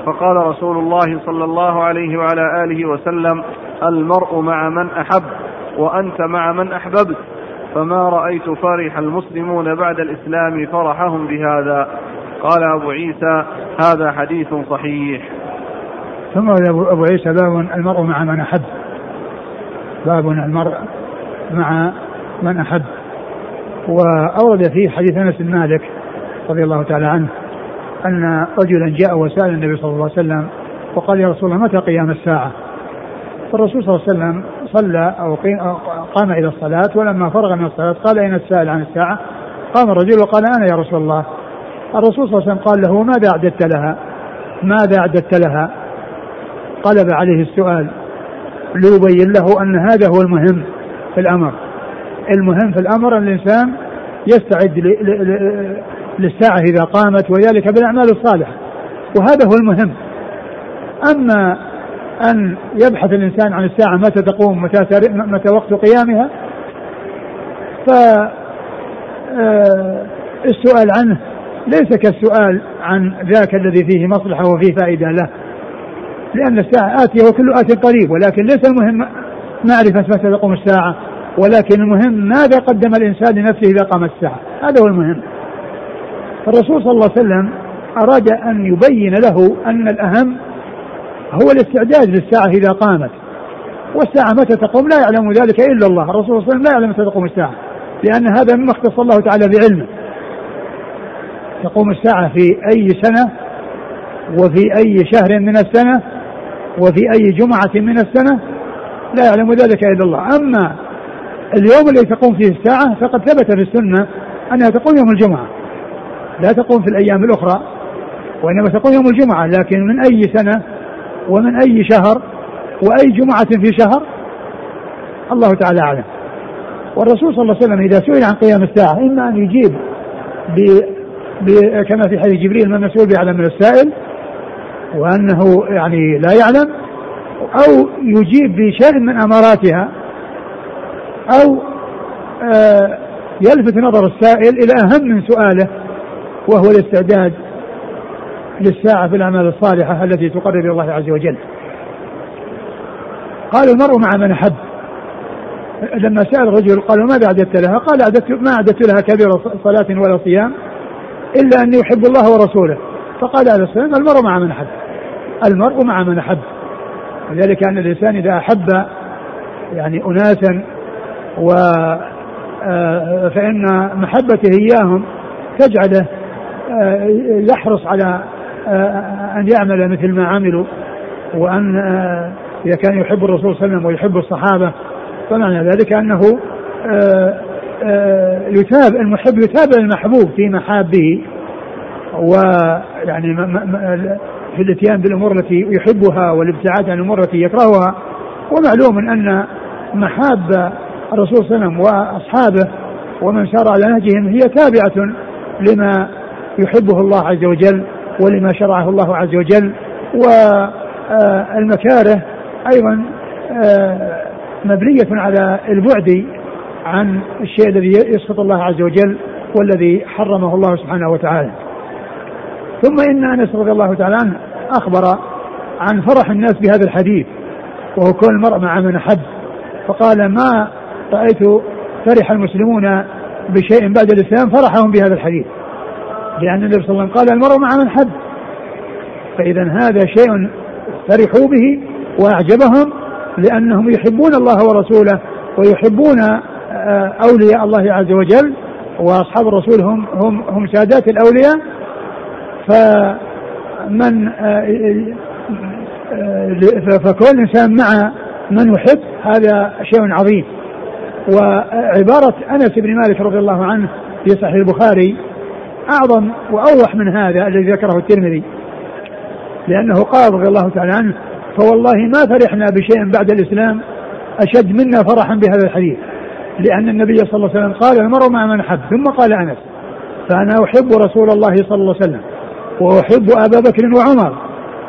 فقال رسول الله صلى الله عليه وعلى آله وسلم المرء مع من أحب وأنت مع من أحببت. فما رأيت فرح المسلمون بعد الإسلام فرحهم بهذا. قال أبو عيسى هذا حديث صحيح. ثم أبو عيسى باب المرء مع من أحب. باب المرء مع من أحب. وأورد فيه حديث أنس بن مالك رضي الله تعالى عنه أن رجلا جاء وسأل النبي صلى الله عليه وسلم وقال يا رسول الله متى قيام الساعة؟ فالرسول صلى الله عليه وسلم صلى أو قام إلى الصلاة ولما فرغ من الصلاة قال أين السائل عن الساعة؟ قام الرجل وقال أنا يا رسول الله. الرسول صلى الله عليه وسلم قال له ماذا أعددت لها؟ ماذا أعددت لها؟ قلب عليه السؤال ليبين له أن هذا هو المهم في الأمر. المهم في الأمر أن الإنسان يستعد للساعة إذا قامت وذلك بالأعمال الصالحة وهذا هو المهم. أما أن يبحث الإنسان عن الساعة متى تقوم متى, متى وقت قيامها ف آه، السؤال عنه ليس كالسؤال عن ذاك الذي فيه مصلحة وفيه فائدة له. لأن الساعة آتية وكل آت قريب ولكن ليس المهم معرفة متى تقوم الساعة ولكن المهم ماذا قدم الإنسان لنفسه إذا قامت الساعة. هذا هو المهم. الرسول صلى الله عليه وسلم أراد أن يبين له أن الأهم هو الاستعداد للساعة إذا قامت. والساعة متى تقوم لا يعلم ذلك إلا الله. الرسول صلى الله عليه وسلم لا يعلم متى تقوم الساعة لأن هذا مما اختص الله تعالى بعلمه. تقوم الساعة في أي سنة وفي أي شهر من السنة وفي أي جمعة من السنة لا يعلم ذلك إلا الله. أما اليوم الذي تقوم فيه الساعة فقد ثبت في السنة أنها تقوم يوم الجمعة. لا تقوم في الأيام الأخرى وإنما تقوم يوم الجمعة لكن من أي سنة ومن أي شهر وأي جمعة في شهر؟ الله تعالى أعلم. والرسول صلى الله عليه وسلم إذا سئل عن قيام الساعة إما أن يجيب ب... ب... كما في حديث جبريل من مسؤول بأعلم من السائل وأنه يعني لا يعلم أو يجيب بشيء من أماراتها أو آه يلفت نظر السائل إلى أهم من سؤاله وهو الاستعداد للساعة في الأعمال الصالحة التي تقرب إلى الله عز وجل. قال المرء مع من أحب. لما سأل الرجل قالوا ماذا أعددت لها؟ قال أعددت ما أعددت لها كبير صلاة ولا صيام إلا أني أحب الله ورسوله. فقال عليه الصلاة والسلام المرء مع من أحب. المرء مع من أحب. وذلك أن الإنسان إذا أحب يعني أناسا و آه، فإن محبته إياهم تجعله آه، يحرص على آه، أن يعمل مثل ما عملوا وأن إذا كان يحب الرسول صلى الله عليه وسلم ويحب الصحابة فمعنى ذلك أنه يتابع المحب يتابع المحبوب في محابه ويعني في الاتيان بالأمور التي يحبها والابتعاد عن الأمور التي يكرهها ومعلوم أن محاب الرسول صلى الله عليه وسلم وأصحابه ومن سار على نهجهم هي تابعة لما يحبه الله عز وجل ولما شرعه الله عز وجل والمكاره أيضا آه، مبنية على البعد عن الشيء الذي يسخط الله عز وجل والذي حرمه الله سبحانه وتعالى. ثم إن أنس رضي الله تعالى عنه أخبر عن فرح الناس بهذا الحديث وهو كون المرء مع من أحب. فقال ما رأيت فرح المسلمون بشيء بعد الإسلام فرحهم بهذا الحديث. لأن النبي صلى الله عليه وسلم قال المرء مع من حب فإذا هذا شيء فرحوا به وأعجبهم لأنهم يحبون الله ورسوله ويحبون آه، أولياء الله عز وجل وأصحاب الرسول هم هم هم سادات الأولياء. فمن آه، آه، فكل إنسان مع من يحب هذا شيء عظيم. وعبارة أنس بن مالك رضي الله عنه في صحيح البخاري أعظم وأوضح من هذا الذي ذكره الترمذي لأنه قال رضي الله تعالى عنه فوالله ما فرحنا بشيء بعد الإسلام أشد منا فرحا بهذا الحديث لأن النبي صلى الله عليه وسلم قال المرء مع من حب ثم قال أنس فأنا أحب رسول الله صلى الله عليه وسلم. وأحب أبا بكر وعمر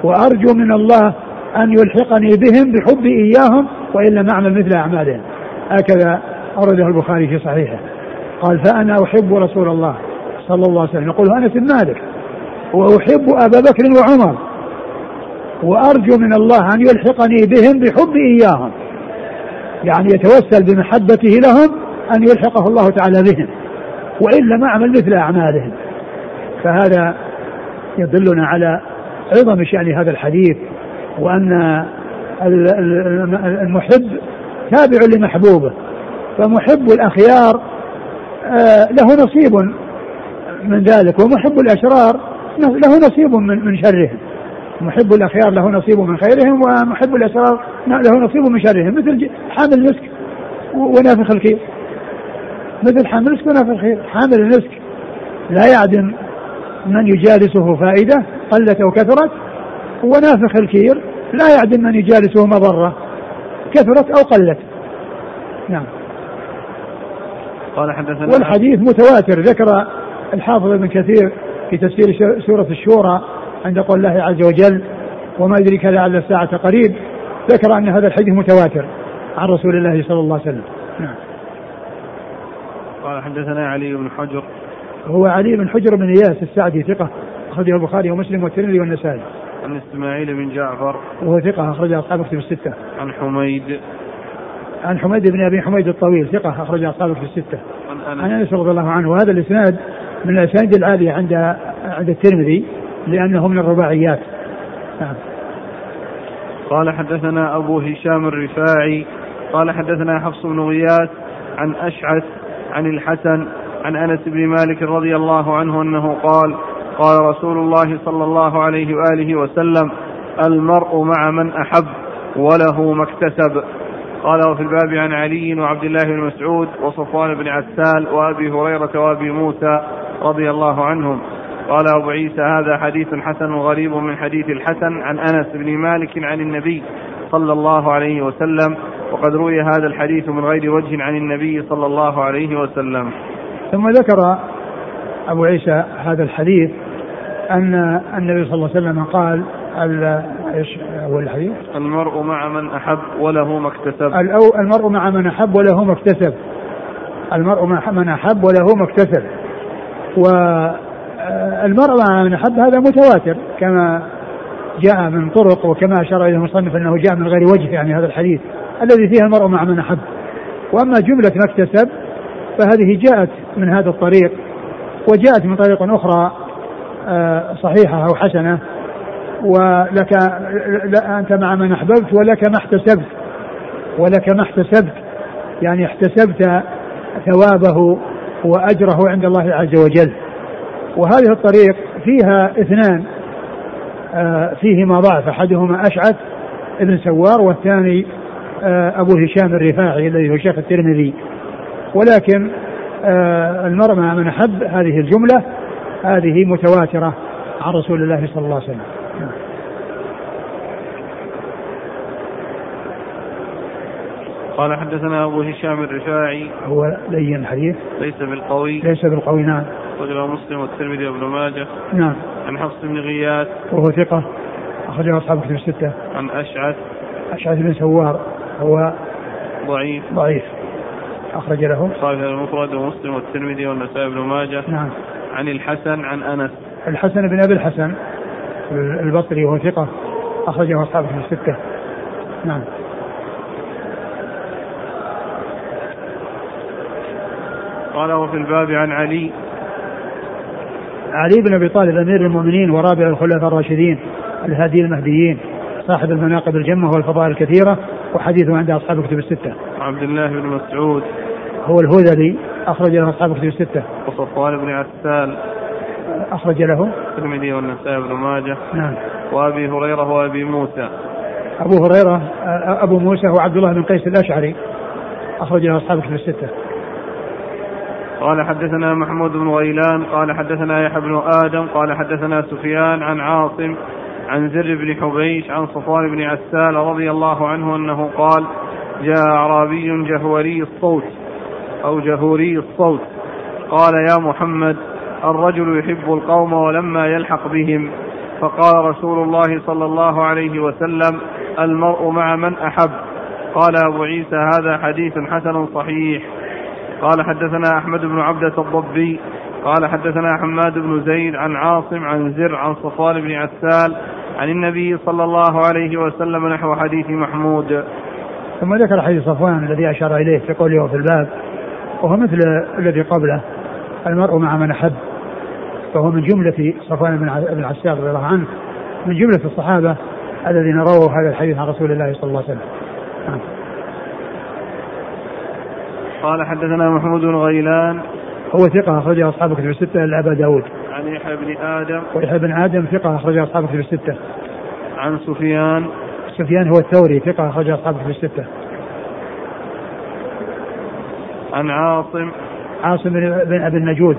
وأرجو من الله أن يلحقني بهم بحبي إياهم وإن لم أعمل مثل أعمالهم. هكذا أورده البخاري في صحيحه. قال فأنا أحب رسول الله صلى الله عليه وسلم. يقول أنس بن مالك وأحب أبا بكر وعمر وأرجو من الله أن يلحقني بهم بحبي إياهم. يعني يتوسل بمحبته لهم أن يلحقه الله تعالى بهم وإن لم أعمل مثل أعمالهم. فهذا يدلنا على عظم شأن هذا الحديث وأن المحب تابع لمحبوبه فمحب الأخيار آه، له نصيب من ذلك ومحب الأشرار له نصيب من من شرهم. محب الأخيار له نصيب من خيرهم ومحب الأشرار له نصيب من شرهم مثل حامل المسك ونافخ الخير. مثل حامل المسك ونافخ الخير. حامل المسك لا يعدم من يجالسه فائدة قلت أو كثرت ونافخ الكير لا يعدم من يجالسه مضرة كثرت أو قلت. نعم. قال حدثنا والحديث متواتر ذكر الحافظ ابن كثير في تفسير سورة الشورى عند قول الله عز وجل وما يدريك لعل الساعة قريب ذكر أن هذا الحديث متواتر عن رسول الله صلى الله عليه وسلم. نعم. قال حدثنا علي بن حجر هو علي بن حجر بن إياس السعدي ثقة أخرجه البخاري ومسلم والترمذي والنسائي عن إسماعيل بن جعفر وهو ثقة أخرج أصحاب كتب الستة. عن حميد عن حميد بن أبي حميد الطويل ثقة أخرج أصحاب كتب الستة. عن أنس عن أنس رضي الله عنه وهذا الإسناد من الأسانيد العالية عند عند الترمذي لأنه من الرباعيات. نعم. قال حدثنا أبو هشام الرفاعي قال حدثنا حفص بن غياث عن أشعث عن الحسن عن أنس بن مالك رضي الله عنه أنه قال قال رسول الله صلى الله عليه وآله وسلم المرء مع من أحب وله ما اكتسب. قال وفي الباب عن علي وعبد الله بن مسعود وصفوان بن عسال وأبي هريرة وأبي موسى رضي الله عنهم. قال أبو عيسى هذا حديث حسن غريب من حديث الحسن عن أنس بن مالك عن النبي صلى الله عليه وسلم وقد روي هذا الحديث من غير وجه عن النبي صلى الله عليه وسلم. ثم ذكر أبو عيسى هذا الحديث أن النبي صلى الله عليه وسلم قال إيش اول الحديث؟ المرء مع من أحب وله ما اكتسب. المرء مع من أحب وله ما اكتسب. المرء مع من أحب وله ما اكتسب. والمرء مع من أحب هذا متواتر كما جاء من طرق وكما أشار إليه المصنف أنه جاء من غير وجه يعني هذا الحديث الذي فيه المرء مع من أحب. وأما جملة ما اكتسب فهذه جاءت من هذا الطريق وجاءت من طريق أخرى آه، صحيحة أو حسنة ولك أنت مع من أحببت ولك ما احتسبت ولك ما احتسبت يعني احتسبت ثوابه وأجره عند الله عز وجل. وهذه الطريق فيها اثنان آه، فيهما ضعف أحدهما أشعث ابن سوار والثاني آه، أبو هشام الرفاعي الذي هو شيخ الترمذي. ولكن آه، المرء مع من أحب هذه الجملة هذه متواترة عن رسول الله صلى الله عليه وسلم. قال حدثنا أبو هشام الرفاعي. هو لين الحديث ليس بالقوي. ليس بالقوي نعم. رجل مسلم والترمذي وابن ماجه. نعم. عن حفص بن غياث. وهو ثقة. أخرجه أصحاب كتب الستة. عن أشعث. أشعث بن سوار. هو ضعيف. ضعيف. أخرج له. صاحب المفرد ومسلم والترمذي والنسائي بن ماجه. نعم. عن الحسن عن أنس. الحسن بن أبي الحسن البصري وهو ثقة أخرجه أصحاب كتب الستة. نعم. قال وفي الباب عن علي. علي بن أبي طالب أمير المؤمنين ورابع الخلفاء الراشدين الهادي المهديين صاحب المناقب الجمة والفضائل الكثيرة وحديثه عند أصحاب الكتب الستة. عبد الله بن مسعود هو الهذلي أخرج له أصحاب الكتب الستة. وصفوان بن عسال أخرج له الترمذي والنسائي بن ماجه. نعم. وأبي هريرة وأبي موسى. أبو هريرة أبو موسى هو عبد الله بن قيس الأشعري أخرج له أصحاب الكتب الستة. قال حدثنا محمود بن غيلان قال حدثنا يحيى بن آدم قال حدثنا سفيان عن عاصم عن زر بن حبيش عن صفوان بن عسال رضي الله عنه أنه قال جاء أعرابي جهوري الصوت أو جهوري الصوت. قال يا محمد الرجل يحب القوم ولما يلحق بهم. فقال رسول الله صلى الله عليه وسلم المرء مع من أحب. قال أبو عيسى هذا حديث حسن صحيح. قال حدثنا أحمد بن عبدة الضبي. قال حدثنا حماد بن زيد عن عاصم عن زر عن صفوان بن عسال عن النبي صلى الله عليه وسلم نحو حديث محمود. ثم ذكر حديث صفوان الذي أشار إليه في قوله في الباب وهو مثل الذي قبله المرء مع من أحب فهو من جملة صفوان بن عسال رضي الله عنه من جملة الصحابة الذين رووا هذا الحديث عن رسول الله صلى الله عليه وسلم. نعم. قال حدثنا محمود بن غيلان. هو ثقة أخرج أصحاب كتب الستة إلا أبا داود. عن يحيى بن آدم. ويحيى بن آدم ثقة أخرج أصحاب كتب الستة. عن سفيان. سفيان هو الثوري ثقة أخرج أصحاب كتب الستة. عن عاصم. عاصم بن أبي النجود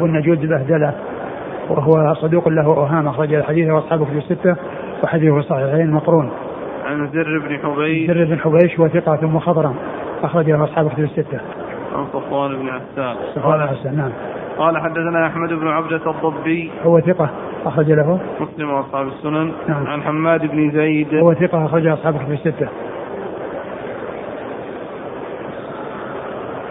والنجود بهدلة وهو صدوق له أوهام أخرج الحديث وأصحاب كتب الستة وحديثه صحيحين مقرون. عن زر بن حبيش. زر بن حبيش وثقة ثم خضرا أخرجه أصحاب كتب الستة. عن صفوان بن عسال. صفوان بن عسال نعم. قال حدثنا أحمد بن عبدة الضبي. هو ثقة أخرج له. مسلم وأصحاب السنن. نعم. عن حماد بن زيد. هو ثقة أخرج أصحاب كتب الستة.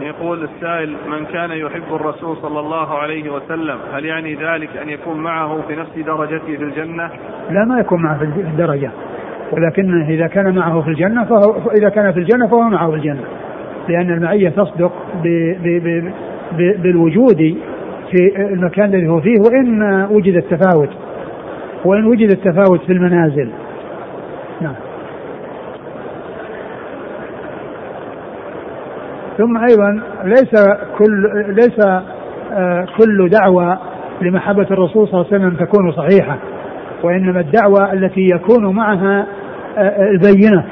يقول السائل من كان يحب الرسول صلى الله عليه وسلم هل يعني ذلك أن يكون معه في نفس درجته في الجنة؟ لا ما يكون معه في الدرجة ولكن إذا كان معه في الجنة فهو إذا كان في الجنة فهو معه في الجنة لأن المعية تصدق ب ب ب ب بالوجود في المكان الذي هو فيه وإن وجد التفاوت. وإن وجد التفاوت في المنازل. نعم. ثم أيضا ليس كل ليس آه كل دعوة لمحبة الرسول صلى الله عليه وسلم تكون صحيحة وإنما الدعوة التي يكون معها آه، البينة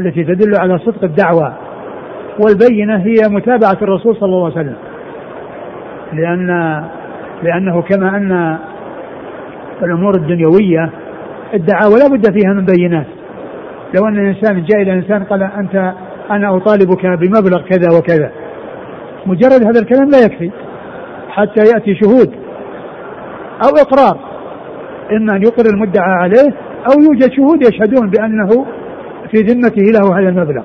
التي تدل على صدق الدعوة. والبينة هي متابعة الرسول صلى الله عليه وسلم. لأن لأنه كما أن الأمور الدنيوية الدعاوى لا بد فيها من بينات. لو أن الإنسان جاء إلى إنسان قال أنت أنا أطالبك بمبلغ كذا وكذا. مجرد هذا الكلام لا يكفي حتى يأتي شهود أو إقرار. إما أن يقر المدعى عليه أو يوجد شهود يشهدون بأنه في ذمته له هذا المبلغ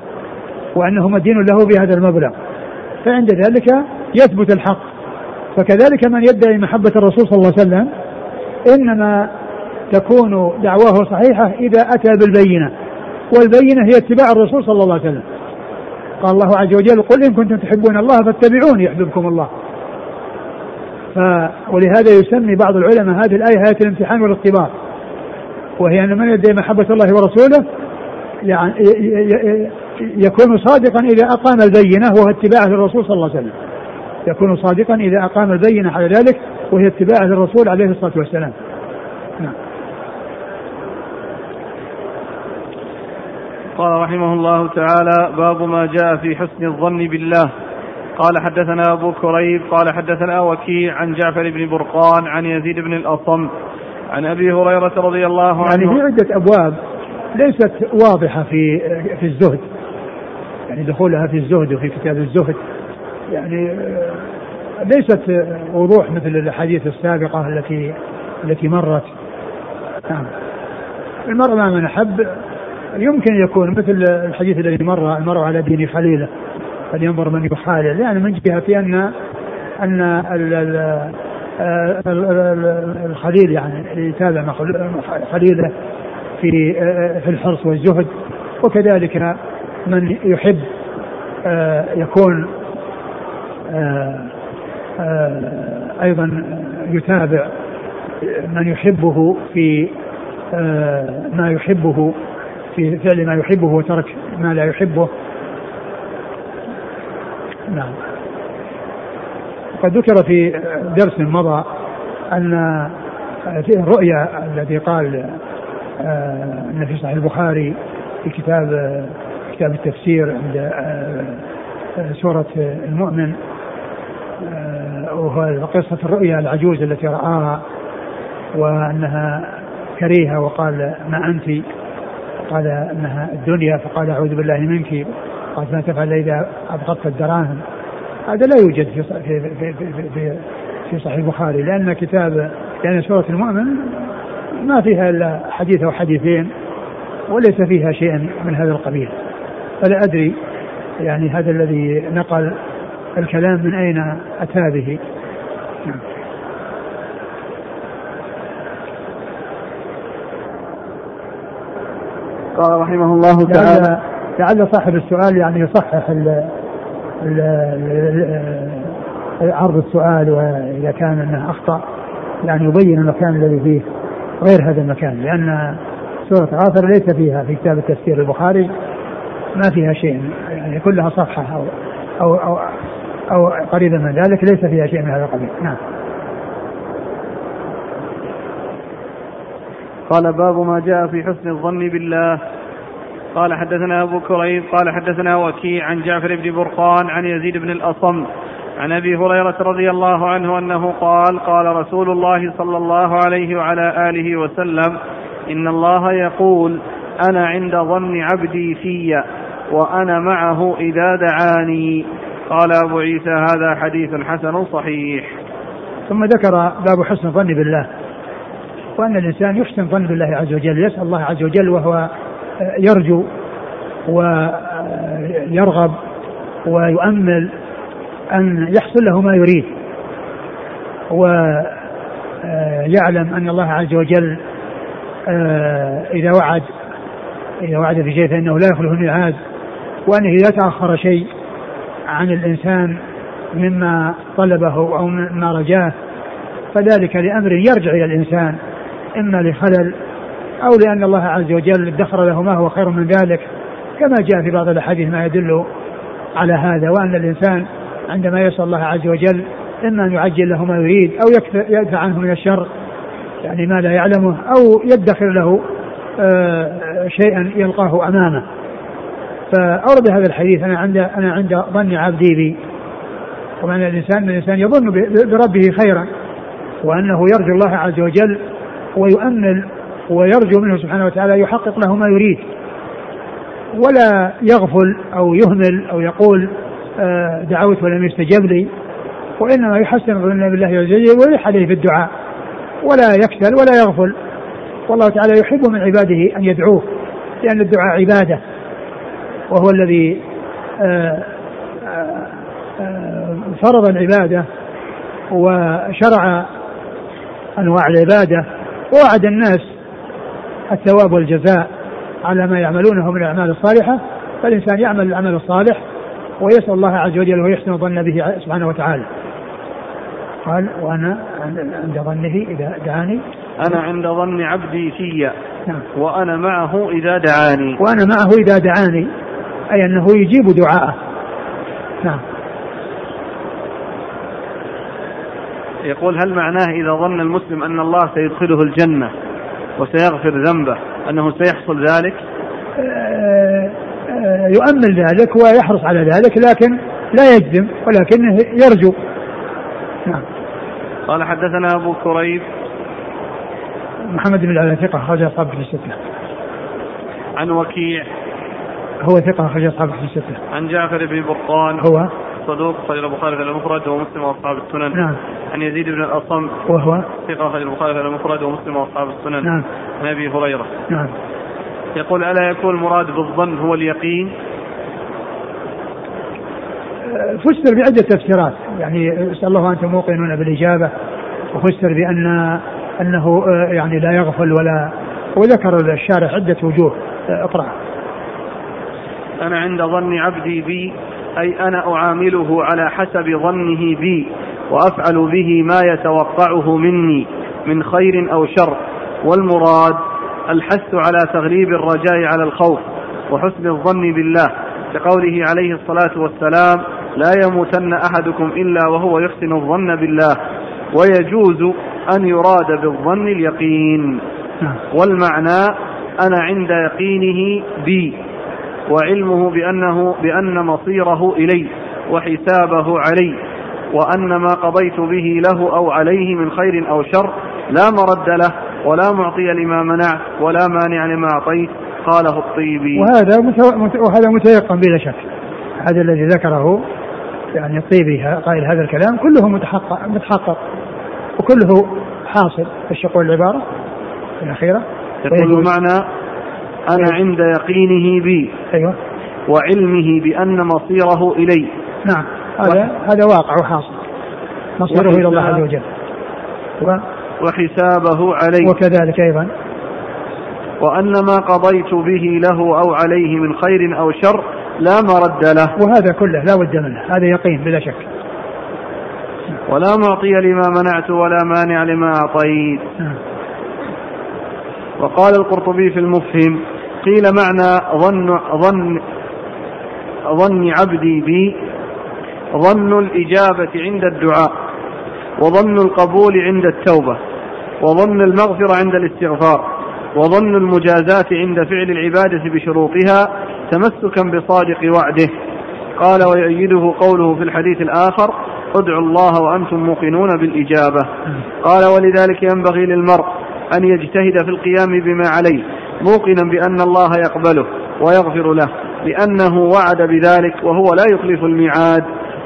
وأنه مدين له بهذا المبلغ. فعند ذلك يثبت الحق. فكذلك من يدعي محبة الرسول صلى الله عليه وسلم إنما تكون دعواه صحيحة إذا أتى بالبينة والبينة هي اتباع الرسول صلى الله عليه وسلم. قال الله عز وجل قل إن كنتم تحبون الله فاتبعوني يحببكم الله. ف ولهذا يسمي بعض العلماء هذه الآية آية الامتحان والاختبار. وهي أن من يدعي محبة الله ورسوله يعني يكون صادقا إذا أقام البينة وهو اتباعه للرسول صلى الله عليه وسلم. يكون صادقا إذا أقام البينة على ذلك وهي اتباعه للرسول عليه الصلاة والسلام. نعم. قال رحمه الله تعالى باب ما جاء في حسن الظن بالله. قال حدثنا أبو كريب قال حدثنا وكيع عن جعفر بن برقان عن يزيد بن الأصم عن أبي هريرة رضي الله عنه. يعني في عدة أبواب ليست واضحة في في الزهد. يعني دخولها في الزهد وفي كتاب الزهد. يعني ليست وضوح مثل الأحاديث السابقة التي التي مرت. نعم. المرء مع من أحب يمكن يكون مثل الحديث الذي مر المرء على دين خليله. فلينظر من يخالل يعني من جهة أن أن الخليل يعني يتابع خليله في في الحرص والزهد. وكذلك من يحب يكون أيضا يتابع من يحبه في ما يحبه في فعل ما يحبه وترك ما لا يحبه. نعم. قد ذكر في درس مضى أن في الرؤيا الذي قال إن في صحيح البخاري في كتاب كتاب التفسير عند سورة المؤمن وهو قصة الرؤيا العجوز التي رآها وأنها كريهة وقال ما أنت؟ قال أنها الدنيا فقال أعوذ بالله منك. قال ما تفعل إذا أبغضت الدراهم. هذا لا يوجد في في في في, في, في صحيح البخاري لأن كتاب لأن سورة المؤمن ما فيها إلا حديث أو حديثين وليس فيها شيء من هذا القبيل. فلا أدري يعني هذا الذي نقل الكلام من أين أتى به. قال رحمه الله تعالى لعل صاحب السؤال يعني يصحح ال عرض السؤال وإذا كان أنه أخطأ يعني يبين المكان الذي فيه غير هذا المكان لأن سورة غافر ليس فيها في كتاب التفسير البخاري ما فيها شيء يعني كلها صفحة أو أو أو, أو قريبا من ذلك ليس فيها شيء من هذا القبيل. نعم. قال باب ما جاء في حسن الظن بالله. قال حدثنا أبو كريب قال حدثنا وكيع عن جعفر بن برقان عن يزيد بن الأصم عن أبي هريرة رضي الله عنه أنه قال قال رسول الله صلى الله عليه وعلى آله وسلم إن الله يقول أنا عند ظن عبدي في وأنا معه إذا دعاني. قال أبو عيسى هذا حديث حسن صحيح. ثم ذكر باب حسن الظن بالله. وأن الإنسان يحسن الظن بالله عز وجل يسأل الله عز وجل وهو يرجو ويرغب ويؤمل أن يحصل له ما يريد. ويعلم أن الله عز وجل إذا وعد إذا وعد في شيء فإنه لا يخلف الميعاد. وأنه إذا تأخر شيء عن الإنسان مما طلبه أو مما رجاه فذلك لأمر يرجع إلى الإنسان إما لخلل أو لأن الله عز وجل ادخر له ما هو خير من ذلك كما جاء في بعض الأحاديث ما يدل على هذا وأن الإنسان عندما يسأل الله عز وجل إما أن يعجل له ما يريد أو يدفع عنه من الشر يعني ما لا يعلمه أو يدخر له آه، شيئا يلقاه أمامه. فأورد هذا الحديث أنا عند أنا عند ظن عبدي بي. ومعنى الإنسان الإنسان يظن بربه خيرا وأنه يرجو الله عز وجل ويؤمل ويرجو منه سبحانه وتعالى يحقق له ما يريد. ولا يغفل أو يهمل أو يقول آه، دعوت ولم يستجب لي وإنما يحسن ظن بالله عز وجل ويلح عليه في الدعاء ولا يكسل ولا يغفل. والله تعالى يحب من عباده أن يدعوه لأن الدعاء عبادة. وهو الذي آه، آه، فرض العبادة وشرع أنواع العبادة ووعد الناس الثواب والجزاء على ما يعملونه من الأعمال الصالحة فالإنسان يعمل العمل الصالح ويسأل الله عز وجل ويحسن الظن به سبحانه وتعالى. قال وأنا عند ظنه إذا دعاني. أنا عند ظن عبدي في نعم. وأنا معه إذا دعاني. وأنا معه إذا دعاني. أي أنه يجيب دعاءه. نعم. يقول هل معناه إذا ظن المسلم أن الله سيدخله الجنة وسيغفر ذنبه أنه سيحصل ذلك؟ آه، آه، يؤمل ذلك ويحرص على ذلك لكن لا يجزم ولكنه يرجو. نعم. قال حدثنا أبو كريب. محمد بن العلاء ثقة أخرج أصحاب في الستة عن وكيع. هو ثقة أخرج أصحاب في الستة. عن جعفر بن برقان. هو؟ صدوق خرج البخاري في المفرد ومسلم وأصحاب السنن. نعم. عن يزيد بن الأصم. وهو؟ ثقة خرج البخاري في المفرد ومسلم وأصحاب السنن. نعم. عن أبي هريرة. نعم. يقول ألا يكون المراد بالظن هو اليقين؟ فسر بعدة تفسيرات يعني أسأل الله وأنتم موقنون بالإجابة. وفسر بأن أنه يعني لا يغفل ولا وذكر الشارع عدة وجوه. اقرأ. أنا عند ظن عبدي بي أي أنا أعامله على حسب ظنه بي وأفعل به ما يتوقعه مني من خير أو شر. والمراد الحث على تغليب الرجاء على الخوف وحسن الظن بالله. لقوله عليه الصلاة والسلام لا يموتن أحدكم إلا وهو يحسن الظن بالله. ويجوز أن يراد بالظن اليقين. نعم. والمعنى أنا عند يقينه بي. وعلمه بأنه بأن مصيره إلي وحسابه علي وأن ما قضيت به له أو عليه من خير أو شر لا مرد له ولا معطي لما منعت ولا مانع لما أعطيت قاله الطيبي. وهذا وهذا متيقن بلا شك. هذا الذي ذكره يعني الطيبي قائل هذا الكلام كله متحقق متحقق وكله حاصل إيش يقول العبارة الأخيرة. يقول معنى أنا. عند يقينه بي أيوة. وعلمه بأن مصيره إلي. نعم. هذا هذا واقع وحاصل. مصيره إلى الله عز وجل. و وحسابه علي. وكذلك أيضا. وأن ما قضيت به له أو عليه من خير أو شر لا مرد له. وهذا كله لا بد منه. هذا يقين بلا شك. ولا معطي لما منعت ولا مانع لما أعطيت. نعم. وقال القرطبي في المفهم قيل معنى ظن ظن ظن عبدي بي ظن الإجابة عند الدعاء وظن القبول عند التوبة وظن المغفرة عند الاستغفار وظن المجازاة عند فعل العبادة بشروطها تمسكا بصادق وعده. قال ويؤيده قوله في الحديث الآخر ادعوا الله وأنتم موقنون بالإجابة. قال ولذلك ينبغي للمرء أن يجتهد في القيام بما عليه موقنا بأن الله يقبله ويغفر له لأنه وعد بذلك وهو لا يخلف الميعاد.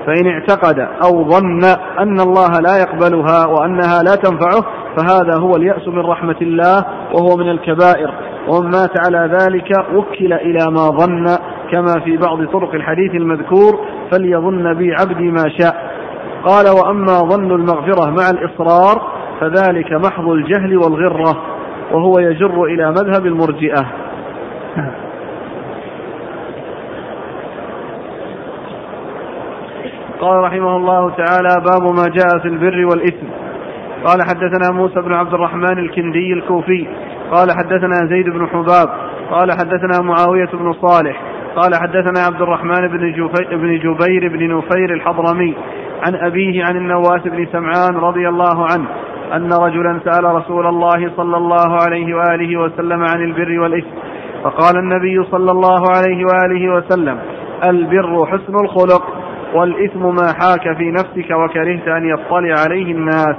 فإن اعتقد أو ظن أن الله لا يقبلها وأنها لا تنفعه فهذا هو اليأس من رحمة الله وهو من الكبائر. ومن مات على ذلك وكل إلى ما ظن كما في بعض طرق الحديث المذكور فليظن بي عبدي ما شاء. قال وأما ظن المغفرة مع الإصرار فذلك محض الجهل والغرة. وهو يجر إلى مذهب المرجئة. قال رحمه الله تعالى باب ما جاء في البر والإثم. قال حدثنا موسى بن عبد الرحمن الكندي الكوفي. قال حدثنا زيد بن حباب. قال حدثنا معاوية بن صالح. قال حدثنا عبد الرحمن بن, بن جبير بن نفير الحضرمي. عن أبيه عن النواس بن سمعان رضي الله عنه. أن رجلا سأل رسول الله صلى الله عليه وآله وسلم عن البر والإثم فقال النبي صلى الله عليه وآله وسلم البر حسن الخلق والإثم ما حاك في نفسك وكرهت أن يطلع عليه الناس.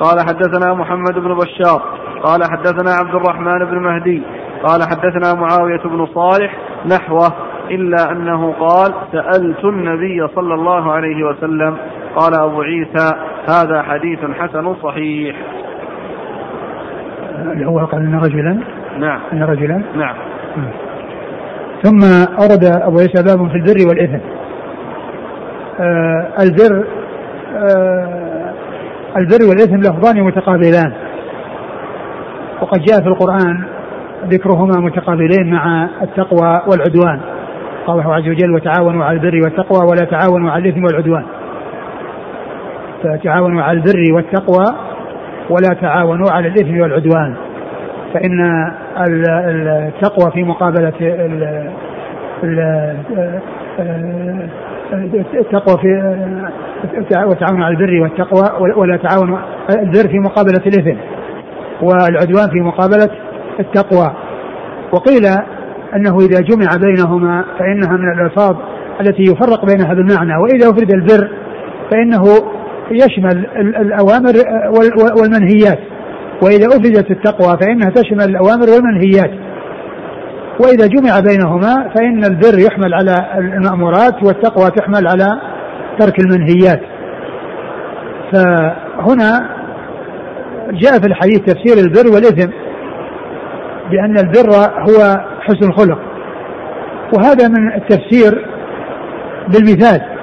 قال حدثنا محمد بن بشار قال حدثنا عبد الرحمن بن مهدي قال حدثنا معاوية بن صالح نحوه إلا أنه قال سألت النبي صلى الله عليه وسلم قال أبو عيسى هذا حديث حسن صحيح. هو قال أن رجلا نعم. أن رجلا. نعم. ثم أرد أبو عيسى باب في البر والإثم. آه البر آه البر والإثم لفظان متقابلان. وقد جاء في القرآن ذكرهما متقابلين مع التقوى والعدوان. قال الله عز وجل وتعاونوا على البر والتقوى ولا تعاونوا على الإثم والعدوان. فتعاونوا على البر والتقوى ولا تعاونوا على الإثم والعدوان. فإن التقوى في مقابلة التقوى في وتعاونوا على البر والتقوى ولا تعاونوا البر في مقابلة الإثم والعدوان في مقابلة التقوى. وقيل أنه إذا جمع بينهما فإنها من الألفاظ التي يفرق بينها بالمعنى وإذا أفرد البر فإنه يشمل الأوامر والمنهيات. وإذا أفردت التقوى فإنها تشمل الأوامر والمنهيات. وإذا جمع بينهما فإن البر يحمل على المأمورات والتقوى تحمل على ترك المنهيات. فهنا جاء في الحديث تفسير البر والإثم بأن البر هو حسن الخلق. وهذا من التفسير بالمثال.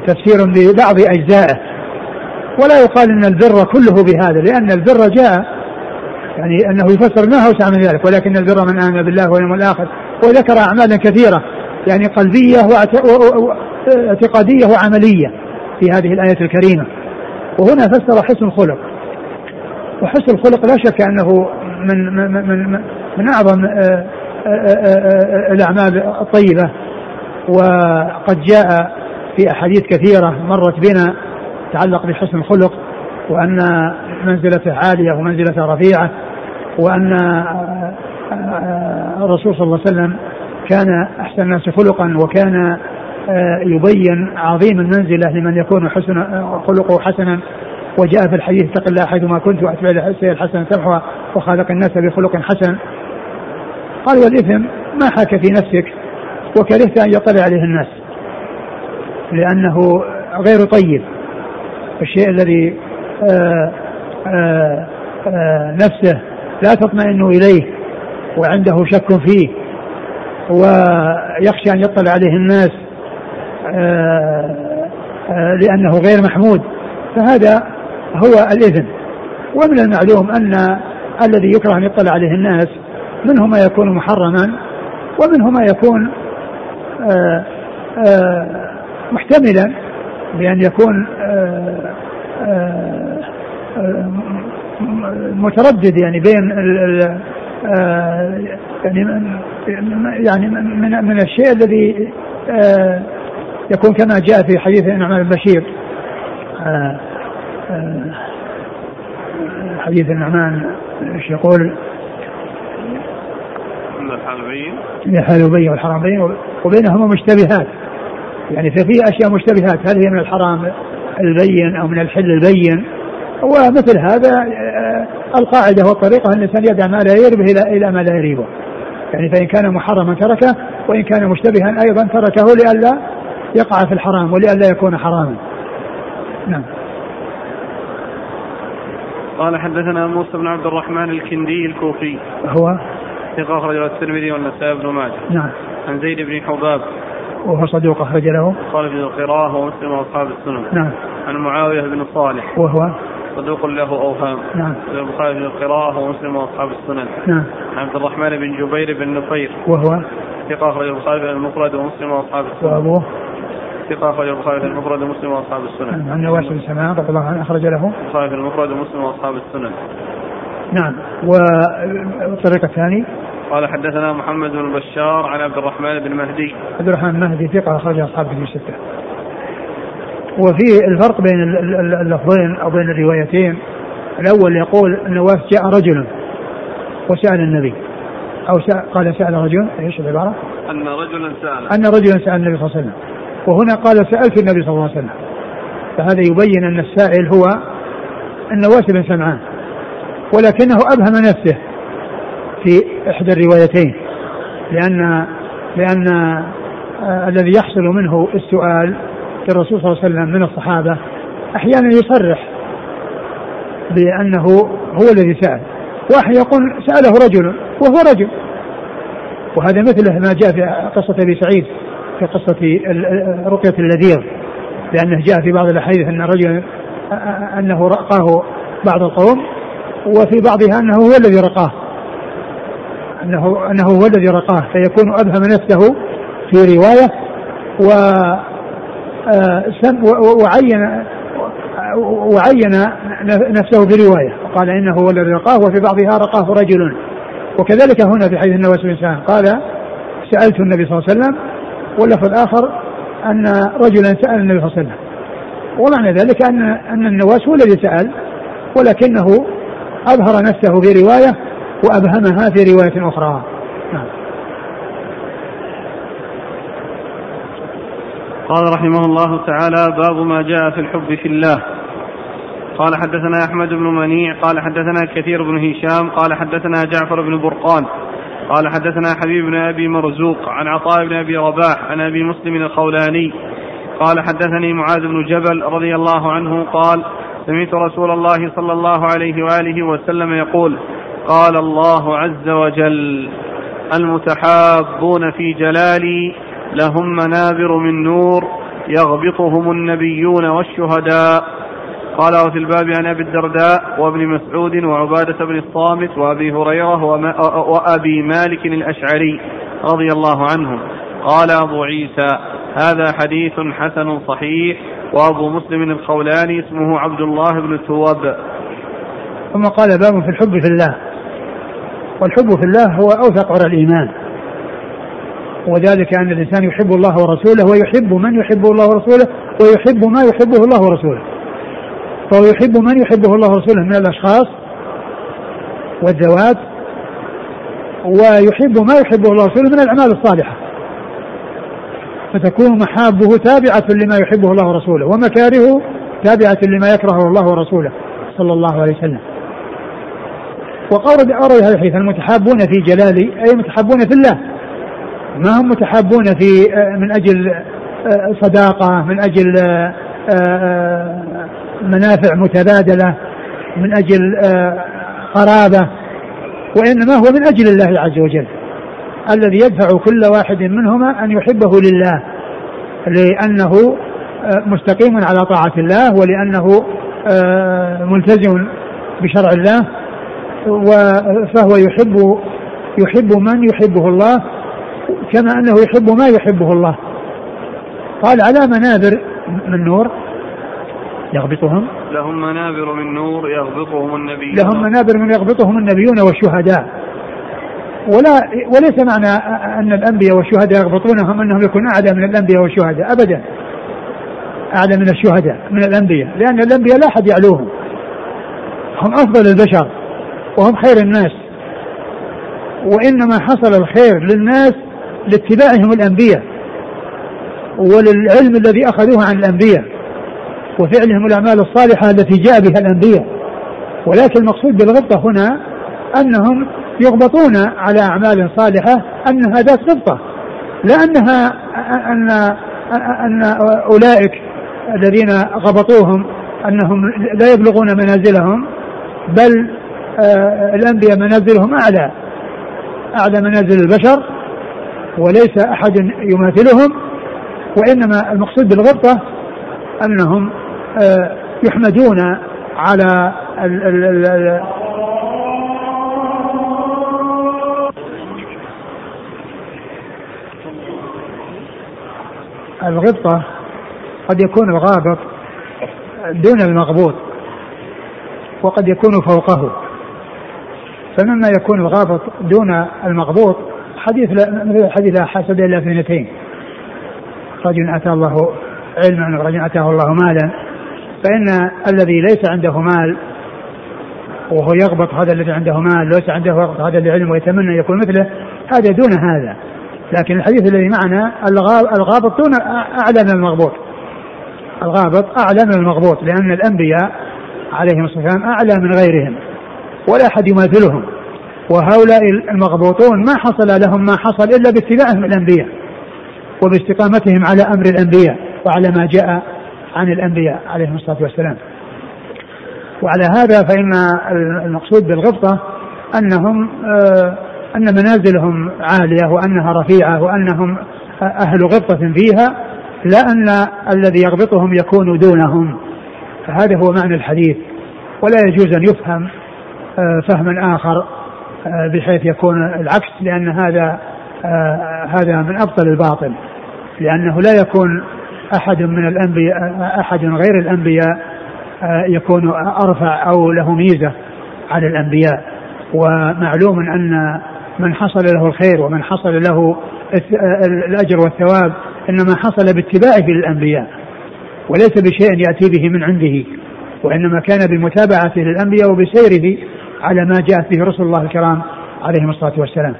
تفسير ببعض أجزائه ولا يقال أن البر كله بهذا لأن البر جاء يعني أنه يفسر ما أوسع من ذلك ولكن البر من آمن بالله واليوم الآخر وذكر أعمالا كثيرة يعني قلبية واعتقادية وعملية في هذه الآية الكريمة. وهنا فسر حسن الخلق. وحسن الخلق لا شك أنه من من من, من أعظم آه، آه، آه، الأعمال الطيبة وقد جاء في أحاديث كثيرة مرت بنا تتعلق بحسن الخلق وأن منزلته عالية ومنزلته رفيعة وأن الرسول صلى الله عليه وسلم كان أحسن الناس خلقا وكان يبين عظيم المنزلة لمن يكون حسن خلقه حسنا. وجاء في الحديث اتق الله حيثما كنت وأتبع السيئة الحسنة تمحوها وخالق الناس بخلق حسن. قال والإثم ما حاك في نفسك وكرهت أن يطلع عليه الناس. لأنه غير طيب. الشيء الذي آه، آه، آآ نفسه لا تطمئن إليه وعنده شك فيه ويخشى أن يطلع عليه الناس آه، لأنه غير محمود. فهذا هو الإذن. ومن المعلوم أن الذي يكره أن يطلع عليه الناس منه ما يكون محرما ومنه ما يكون آآ آآ محتملا بأن يكون آآ متردد يعني بين ال يعني يعني من من الشيء الذي يكون كما جاء في حديث النعمان البشير حديث النعمان إيش يقول؟ الحلبين الحلبين والحرامين وبينهما مشتبهات. يعني ففي أشياء مشتبهات. هل هي من الحرام البين أو من الحل البين؟ ومثل هذا آه، القاعدة والطريقة أن الإنسان يدع ما لا يربه إلى إلى ما لا يريبه. يعني فإن كان محرما تركه وإن كان مشتبها أيضا تركه لئلا يقع في الحرام ولئلا يكون حراما. نعم. قال حدثنا موسى بن عبد الرحمن الكندي الكوفي. هو؟ ثقة أخرج الترمذي والنسائي بن ماجه. نعم. عن زيد بن حباب وهو صدوق أخرج له. قال في القراءة ومسلم وأصحاب السنن نعم. عن معاوية بن صالح. وهو؟ صدوق له أوهام نعم. البخاري في القراءة ومسلم وأصحاب السنن نعم. عن عبد الرحمن بن جبير بن نفير وهو؟ ثقة أخرج البخاري في المفرد ومسلم وأصحاب السنن وأبوه؟ ثقة أخرج البخاري في المفرد ومسلم وأصحاب السنن. عن نواس بن سماع رضي الله عنه أخرج له. البخاري في المفرد ومسلم وأصحاب السنن. نعم. والطريق الثاني قال حدثنا محمد بن بشار عن عبد الرحمن بن مهدي. عبد الرحمن المهدي ثقة أخرج أصحاب في ستة. وفي الفرق بين اللفظين أو بين الروايتين الأول يقول النواس جاء رجل وسأل النبي أو سأل قال سأل رجل إيش العبارة؟ أن رجلا سأل أن رجلا سأل النبي صلى الله عليه وسلم وهنا قال سألت النبي صلى الله عليه وسلم فهذا يبين أن السائل هو النواس بن سمعان ولكنه أبهم نفسه في إحدى الروايتين لأن لأن آه الذي يحصل منه السؤال للرسول صلى الله عليه وسلم من الصحابة أحيانا يصرح بأنه هو الذي سأل واحد يقول سأله رجل وهو رجل. وهذا مثله ما جاء في قصة أبي سعيد في قصة رقية اللذيذ لأنه جاء في بعض الأحاديث أن رجلا أنه رقاه بعض القوم وفي بعضها أنه هو الذي رقاه. أنه أنه هو الذي رقاه فيكون أبهم نفسه في رواية و وعين وعين نفسه برواية. قال إنه هو الذي رقاه وفي بعضها رقاه رجل. وكذلك هنا في حديث النواس بن سهل قال سألت النبي صلى الله عليه وسلم واللفظ الآخر أن رجلا سأل النبي صلى الله عليه وسلم. ومعنى ذلك أن أن النواس هو الذي سأل ولكنه أظهر نفسه في رواية وأبهمها في رواية أخرى نعم. قال رحمه الله تعالى باب ما جاء في الحب في الله قال حدثنا أحمد بن منيع قال حدثنا كثير بن هشام قال حدثنا جعفر بن برقان قال حدثنا حبيب بن أبي مرزوق عن عطاء بن أبي رباح عن أبي مسلم الخولاني قال حدثني معاذ بن جبل رضي الله عنه قال سمعت رسول الله صلى الله عليه وآله وسلم يقول قال الله عز وجل المتحابون في جلالي لهم منابر من نور يغبطهم النبيون والشهداء. قال وفي الباب عن أبي الدرداء وابن مسعود وعبادة بن الصامت وأبي هريرة وأبي مالك الأشعري رضي الله عنهم. قال أبو عيسى هذا حديث حسن صحيح وأبو مسلم الخولاني اسمه عبد الله بن التواب ثم قال باب في الحب في الله. والحب في الله هو أوثق عرى الإيمان. وذلك أن الإنسان يحب الله ورسوله ويحب من يحبه الله ورسوله ويحب ما يحبه الله ورسوله. فهو يحب من يحبه الله ورسوله من الأشخاص والذوات ويحب ما يحبه الله ورسوله من الأعمال الصالحة. فتكون محابه تابعة لما يحبه الله ورسوله ومكارهه تابعة لما يكرهه الله ورسوله. صلى الله عليه وسلم. وقال أورد هذا الحديث المتحابون في جلالي أي متحابون في الله؟ ما هم متحابون في آه، من أجل آه، صداقة من أجل آه، منافع متبادلة من أجل قرابة وإنما هو من أجل الله عز وجل الذي يدفع كل واحد منهما أن يحبه لله لأنه مستقيم على طاعة الله ولأنه ملتزم بشرع الله فهو يحب يحب من يحبه الله كما أنه يحب ما يحبه الله. قال على منابر من نور يغبطهم. لهم منابر من نور يغبطهم النبيون. لهم منابر من يغبطهم النبيون والشهداء. ولا وليس معنى أن الأنبياء والشهداء يغبطونهم أنهم يكونون اعلى من الأنبياء والشهداء ابدا. اعلى من الشهداء من الأنبياء. لأن الأنبياء لا أحد يعلوهم. هم أفضل البشر. وهم خير الناس. وإنما حصل الخير للناس لاتباعهم الأنبياء وللعلم الذي أخذوه عن الأنبياء وفعلهم الأعمال الصالحة التي جاء بها الأنبياء. ولكن المقصود بالغبطه هنا أنهم يغبطون على أعمال صالحة انها ذات غبطة لا أنها أن أن أولئك الذين غبطوهم أنهم لا يبلغون منازلهم بل آه، الأنبياء منازلهم أعلى أعلى منازل البشر وليس أحد يماثلهم وإنما المقصود بالغبطه أنهم آه، يحمدون على ال ال ال الغبطة قد يكون الغابط دون المغبوط وقد يكون فوقه. فمما يكون الغابط دون المغبوط حديث لا حديث لا حسد إلا في اثنتين. رجل أتى الله علما ورجل أتاه الله مالا. فإن الذي ليس عنده مال وهو يغبط هذا الذي عنده مال ليس عنده هذا الذي علم ويتمنى يكون مثله هذا دون هذا. لكن الحديث الذي معنا الغابط دون أعلى من المغبوط. الغابط أعلى من المغبوط لأن الأنبياء عليهم الصلاة والسلام أعلى من غيرهم. ولا أحد يماثلهم. وهؤلاء المغبوطون ما حصل لهم ما حصل إلا باتباعهم الأنبياء وباستقامتهم على أمر الأنبياء وعلى ما جاء عن الأنبياء عليهم الصلاة والسلام. وعلى هذا فإن المقصود بالغبطة أنهم آه، أن منازلهم عالية وأنها رفيعة وأنهم أهل غبطة فيها لا أن الذي يغبطهم يكون دونهم. فهذا هو معنى الحديث. ولا يجوز أن يفهم آه، فهما آخر آه، بحيث يكون العكس لأن هذا آه، هذا من أبطل الباطل. لأنه لا يكون أحد من الأنبياء أحد غير الأنبياء آه، يكون أرفع أو له ميزة على الأنبياء. ومعلوم أن من حصل له الخير ومن حصل له الأجر والثواب إنما حصل باتباعه للأنبياء وليس بشيء يأتي به من عنده وإنما كان بمتابعته للأنبياء وبسيره على ما جاءت به رسل الله الكرام عليهم الصلاة والسلام.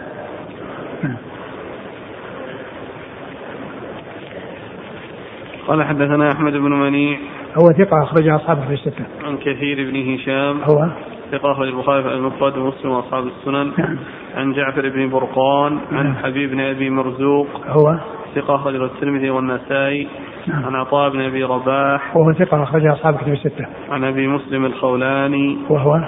قال حدثنا أحمد بن منيع. هو ثقة أخرج أصحابه في الستة. عن كثير بن هشام. هو؟ ثقة أخرج البخاري في المفرد ومسلم وأصحاب السنن. نعم. عن جعفر بن برقان. عن نعم. حبيب بن أبي مرزوق. هو؟ ثقة أخرجه الترمذي والنسائي. نعم. عن عطاء بن أبي رباح. وهو ثقة أخرج أصحاب كتب الستة. عن أبي مسلم الخولاني. وهو؟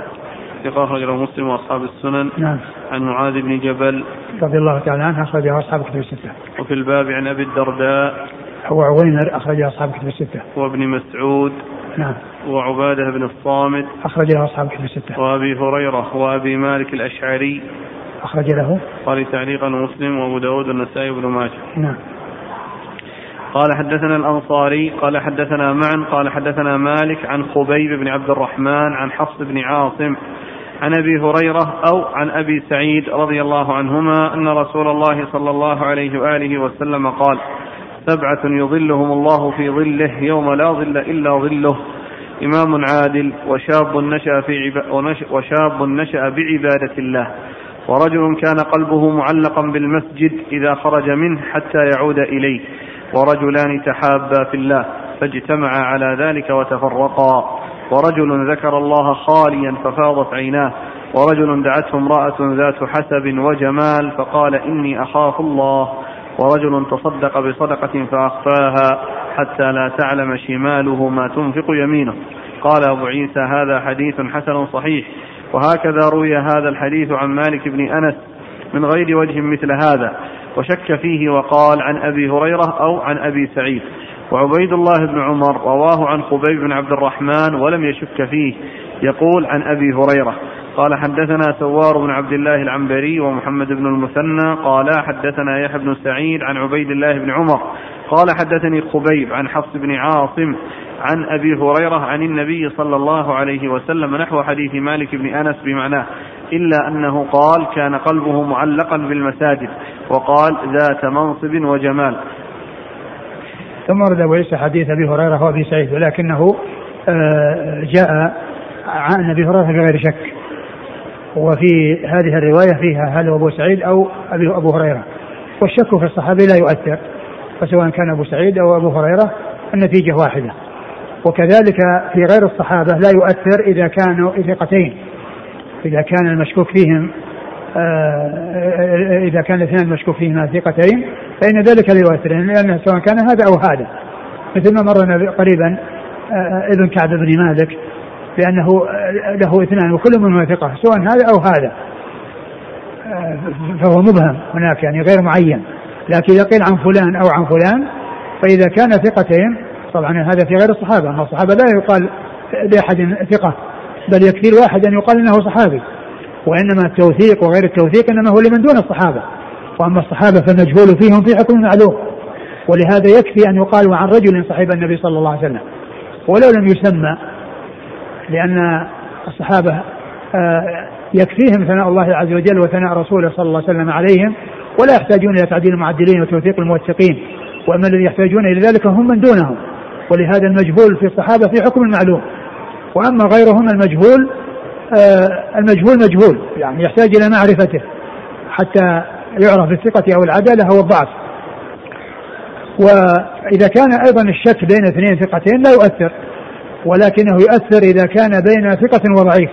ثقة أخرجه مسلم وأصحاب السنن. نعم. عن معاذ بن جبل. رضي الله تعالى عنه أخرجه أصحاب كتب الستة. وفي الباب عن أبي الدرداء. هو عويمر أخرج أصحاب كتب الستة. وابن مسعود. نعم. وعبادة بن الصامت. أخرج له أصحاب كتب الستة. وأبي هريرة وأبي مالك الأشعري. أخرج له. قال تعليقا مسلم وأبو داود والنسائي بن ماجه. نعم. قال حدثنا الأنصاري قال حدثنا معا قال حدثنا مالك عن خبيب بن عبد الرحمن عن حفص بن عاصم عن أبي هريرة أو عن أبي سعيد رضي الله عنهما أن رسول الله صلى الله عليه وآله وسلم قال سبعة يظلهم الله في ظله يوم لا ظل إلا ظله إمام عادل وشاب نشأ في وشاب نشأ بعبادة الله ورجل كان قلبه معلقا بالمسجد إذا خرج منه حتى يعود إليه ورجلان تحابا في الله فاجتمعا على ذلك وتفرقا. ورجل ذكر الله خاليا ففاضت عيناه ورجل دعته امرأة ذات حسب وجمال فقال إني أخاف الله ورجل تصدق بصدقة فأخفاها حتى لا تعلم شماله ما تنفق يمينه. قال أبو عيسى هذا حديث حسن صحيح وهكذا روي هذا الحديث عن مالك بن أنس من غير وجه مثل هذا وشك فيه وقال عن أبي هريرة أو عن أبي سعيد. وعبيد الله بن عمر رواه عن خبيب بن عبد الرحمن ولم يشك فيه يقول عن أبي هريرة قال حدثنا سوار بن عبد الله العنبري ومحمد بن المثنى قال حدثنا يحيى بن سعيد عن عبيد الله بن عمر قال حدثني خبيب عن حفص بن عاصم عن أبي هريرة عن النبي صلى الله عليه وسلم نحو حديث مالك بن أنس بمعناه إلا أنه قال كان قلبه معلقا بالمساجد وقال ذات منصب وجمال. ثم ورد أبو عيسى حديث أبي هريرة وابي سعيد ولكنه آه، جاء عن أبي هريرة بغير شك. وفي هذه الرواية فيها هل أبو سعيد أو أبي أبو هريرة. والشك في الصحابي لا يؤثر فسواء كان أبو سعيد أو أبو هريرة النتيجة واحدة. وكذلك في غير الصحابة لا يؤثر إذا كانوا ثقتين إذا كان المشكوك فيهم إذا كان الاثنان المشكوك فيهما ثقتين فإن ذلك لا يؤثر سواء كان هذا أو هذا. مثل ما مرنا قريبا آه، ابن كعب بن مالك لأنه له اثنان وكل منهما ثقة سواء هذا أو هذا. فهو مبهم هناك يعني غير معين. لكن إذا قيل عن فلان أو عن فلان فإذا كان ثقتين طبعا هذا في غير الصحابة. الصحابة لا يقال لأحد ثقة بل يكفي الواحد أن يقال إنه صحابي. وإنما التوثيق وغير التوثيق إنما هو لمن دون الصحابة. وأما الصحابة فالمجهول فيهم في حكم معلوم ولهذا يكفي أن يقال عن رجل صحيب النبي صلى الله عليه وسلم. ولو لم يسمى لأن الصحابة آه، يكفيهم ثناء الله عز وجل وثناء رسوله صلى الله عليه وسلم عليهم ولا يحتاجون إلى تعديل المعدلين وتوثيق الموثقين. وأما الذي يحتاجون إلى ذلك هم من دونهم. ولهذا المجهول في الصحابة في حكم المعلوم. وأما غيرهم المجهول المجهول مجهول. يعني يحتاج إلى معرفته. حتى يعرف بالثقة أو العدالة أو الضعف. وإذا كان أيضا الشك بين اثنين ثقتين لا يؤثر. ولكنه يؤثر إذا كان بين ثقة وضعيف.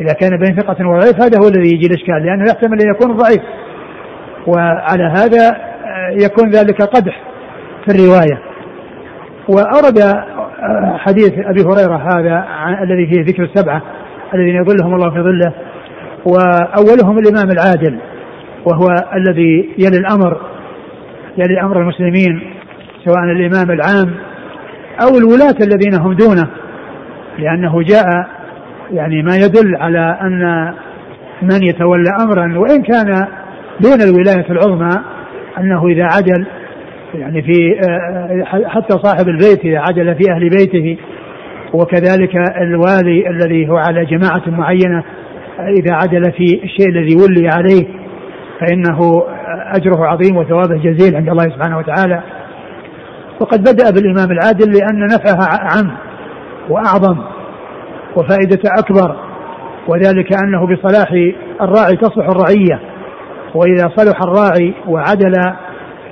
إذا كان بين ثقة وضعيف هذا هو الذي يجي الإشكال لأنه يحتمل أن يكون ضعيف. وعلى هذا آه، يكون ذلك قدح في الرواية. وأورد آه، حديث أبي هريرة هذا الذي فيه ذكر السبعة. الذين يظلهم الله في ظله وأولهم الإمام العادل وهو الذي يلي الأمر يلي أمر المسلمين سواء الإمام العام أو الولاة الذين هم دونه لأنه جاء يعني ما يدل على أن من يتولى أمرا وإن كان دون الولاية العظمى أنه إذا عدل يعني في حتى صاحب البيت إذا عدل في أهل بيته وكذلك الوالي الذي هو على جماعة معينة إذا عدل في الشيء الذي ولي عليه فإنه أجره عظيم وثوابه جزيل عند الله سبحانه وتعالى. وقد بدأ بالإمام العادل لأن نفعها عم وأعظم وفائدة أكبر وذلك أنه بصلاح الراعي تصلح الرعية. وإذا صلح الراعي وعدل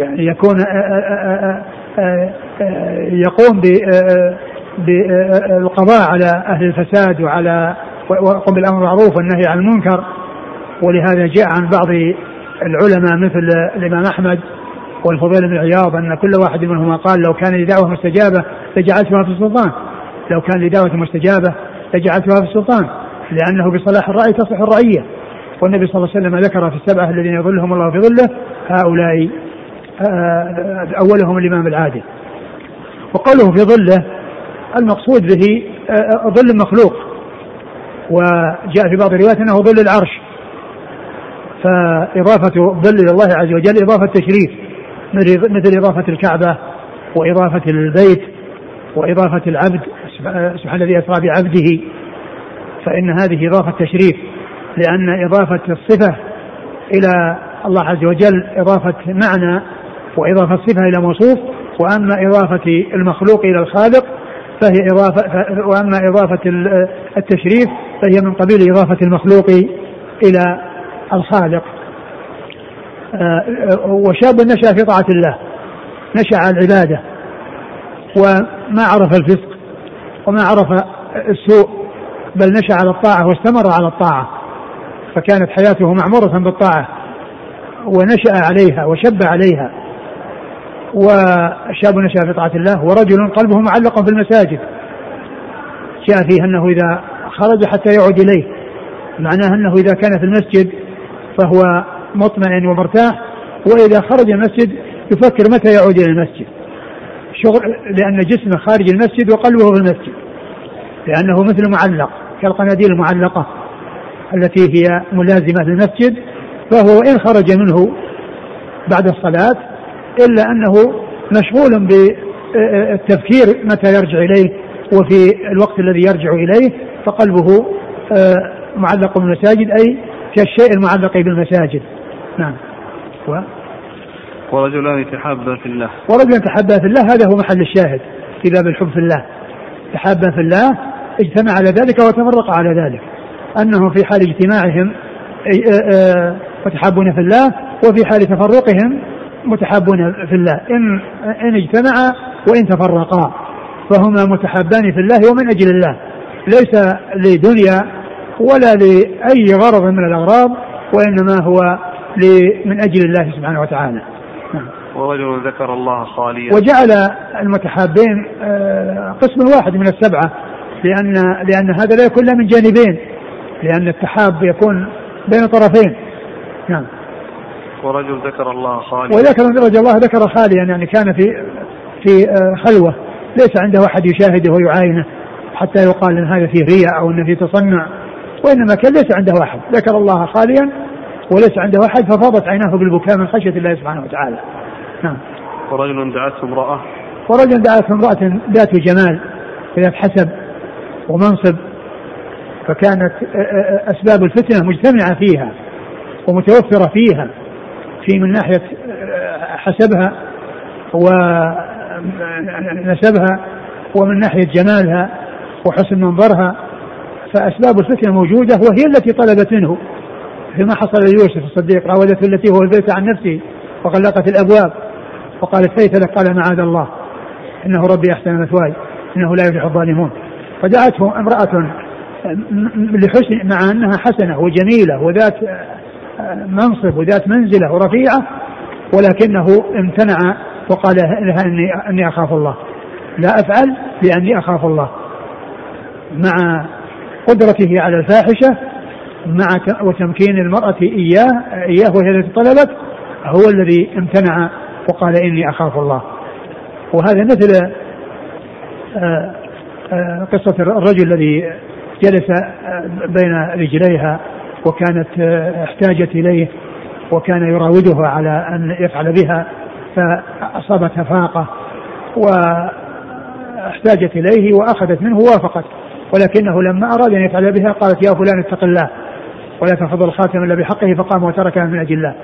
يعني يكون يقوم بالقضاء على أهل الفساد وعلى ويقوم بالأمر بالمعروف والنهي عن المنكر. ولهذا جاء عن بعض العلماء مثل الإمام أحمد والفضيل بن عياض أن كل واحد منهما قال لو كان لدعوة مستجابة لجعلتها في السلطان. لو كان لدعوة مستجابة لجعلتها في السلطان لأنه بصلاح الرأي تصلح الرعية. والنبي صلى الله عليه وسلم ذكر في السبعة الذين يظلهم الله في ظله هؤلاء آه، أولهم الإمام العادل. وقوله في ظله المقصود به آه، ظل مخلوق وجاء في بعض الروايات أنه ظل العرش. فإضافة ظل إلى الله عز وجل إضافة تشريف مثل إضافة الكعبة وإضافة البيت وإضافة العبد سبحان الذي أسرى بعبده. فإن هذه إضافة تشريف لأن إضافة الصفة إلى الله عز وجل إضافة معنى وإضافة الصفة إلى موصوف وأما إضافة المخلوق إلى الخالق فهي إضافة وأما إضافة التشريف فهي من قبيل إضافة المخلوق إلى الخالق. آه، وشاب نشأ في طاعة الله نشأ على العبادة وما عرف الفسق وما عرف السوء بل نشأ على الطاعة واستمر على الطاعة فكانت حياته معمورة بالطاعة ونشأ عليها وشب عليها. وشاب نشأ في طاعة الله ورجل قلبه معلق في المساجد. جاء فيه أنه إذا خرج حتى يعود إليه. معناه أنه إذا كان في المسجد فهو مطمئن ومرتاح وإذا خرج المسجد يفكر متى يعود إلى المسجد. شغل لأن جسمه خارج المسجد وقلبه في المسجد. لأنه مثل معلق كالقناديل المعلقة التي هي ملازمة للمسجد فهو إن خرج منه بعد الصلاة إلا أنه مشغول بالتفكير متى يرجع إليه وفي الوقت الذي يرجع إليه فقلبه آه، معلق بالمساجد أي كالشيء المعلق بالمساجد. نعم. و؟ ورجلان تحابا في الله. ورجلان تحابا في الله هذا هو محل الشاهد في باب الحب في الله. تحابا في الله اجتمع على ذلك وتفرق على ذلك. أنهم في حال اجتماعهم متحابون في الله وفي حال تفرقهم متحابون في الله. ان إن اجتمعا وإن تفرقا. فهما متحابان في الله ومن أجل الله. ليس لدنيا ولا لأي غرض من الأغراض وإنما هو من أجل الله سبحانه وتعالى. نعم. ورجل ذكر الله خاليا. وجعل المتحابين آه، قسم واحد من السبعة لأن لأن هذا لا يكون من جانبين. لأن التحاب يكون بين طرفين. نعم. ورجل ذكر الله خاليا. وذكر رجل الله ذكر خاليا يعني كان في في آه، خلوة. ليس عنده أحد يشاهده ويعاينه حتى يقال إن هذا فيه رياء أو انه فيه تصنع. وإنما كان ليس عنده أحد. ذكر الله خاليا وليس عنده أحد ففاضت عيناه بالبكاء من خشية الله سبحانه وتعالى. نعم. ورجل دعته امرأة. ورجل دعته امرأة ذات جمال وذات حسب ومنصب. فكانت أسباب الفتنة مجتمعة فيها ومتوفرة فيها. في من ناحية حسبها ونسبها ومن ناحية جمالها وحسن منظرها فأسباب الفتنة موجودة وهي التي طلبت منه فيما حصل ليوسف الصديق راودته التي هو البيت عن نفسه وغلقت الأبواب وقالت هيت لك قال معاذ الله إنه ربي أحسن مثواي إنه لا يفلح الظالمون. فدعته امرأة لحسن مع أنها حسنة وجميلة وذات منصب وذات منزلة ورفيعة ولكنه امتنع وقال لها اني إني أخاف الله. لا أفعل لأني أخاف الله. مع قدرته على الفاحشة مع وتمكين المرأة إياه إياه وهي التي طلبت هو الذي امتنع وقال إني أخاف الله. وهذا مثل آه، آه، قصة الرجل الذي جلس آه، بين رجليها وكانت آه، احتاجت إليه وكان يراودها على أن يفعل بها فاصابتها فاقه و احتاجت إليه وأخذت منه وافقت ولكنه لما أراد أن يفعل بها قالت يا فلان اتق الله ولا تحفظ الخاتم إلا بحقه فقام وتركها من أجل الله.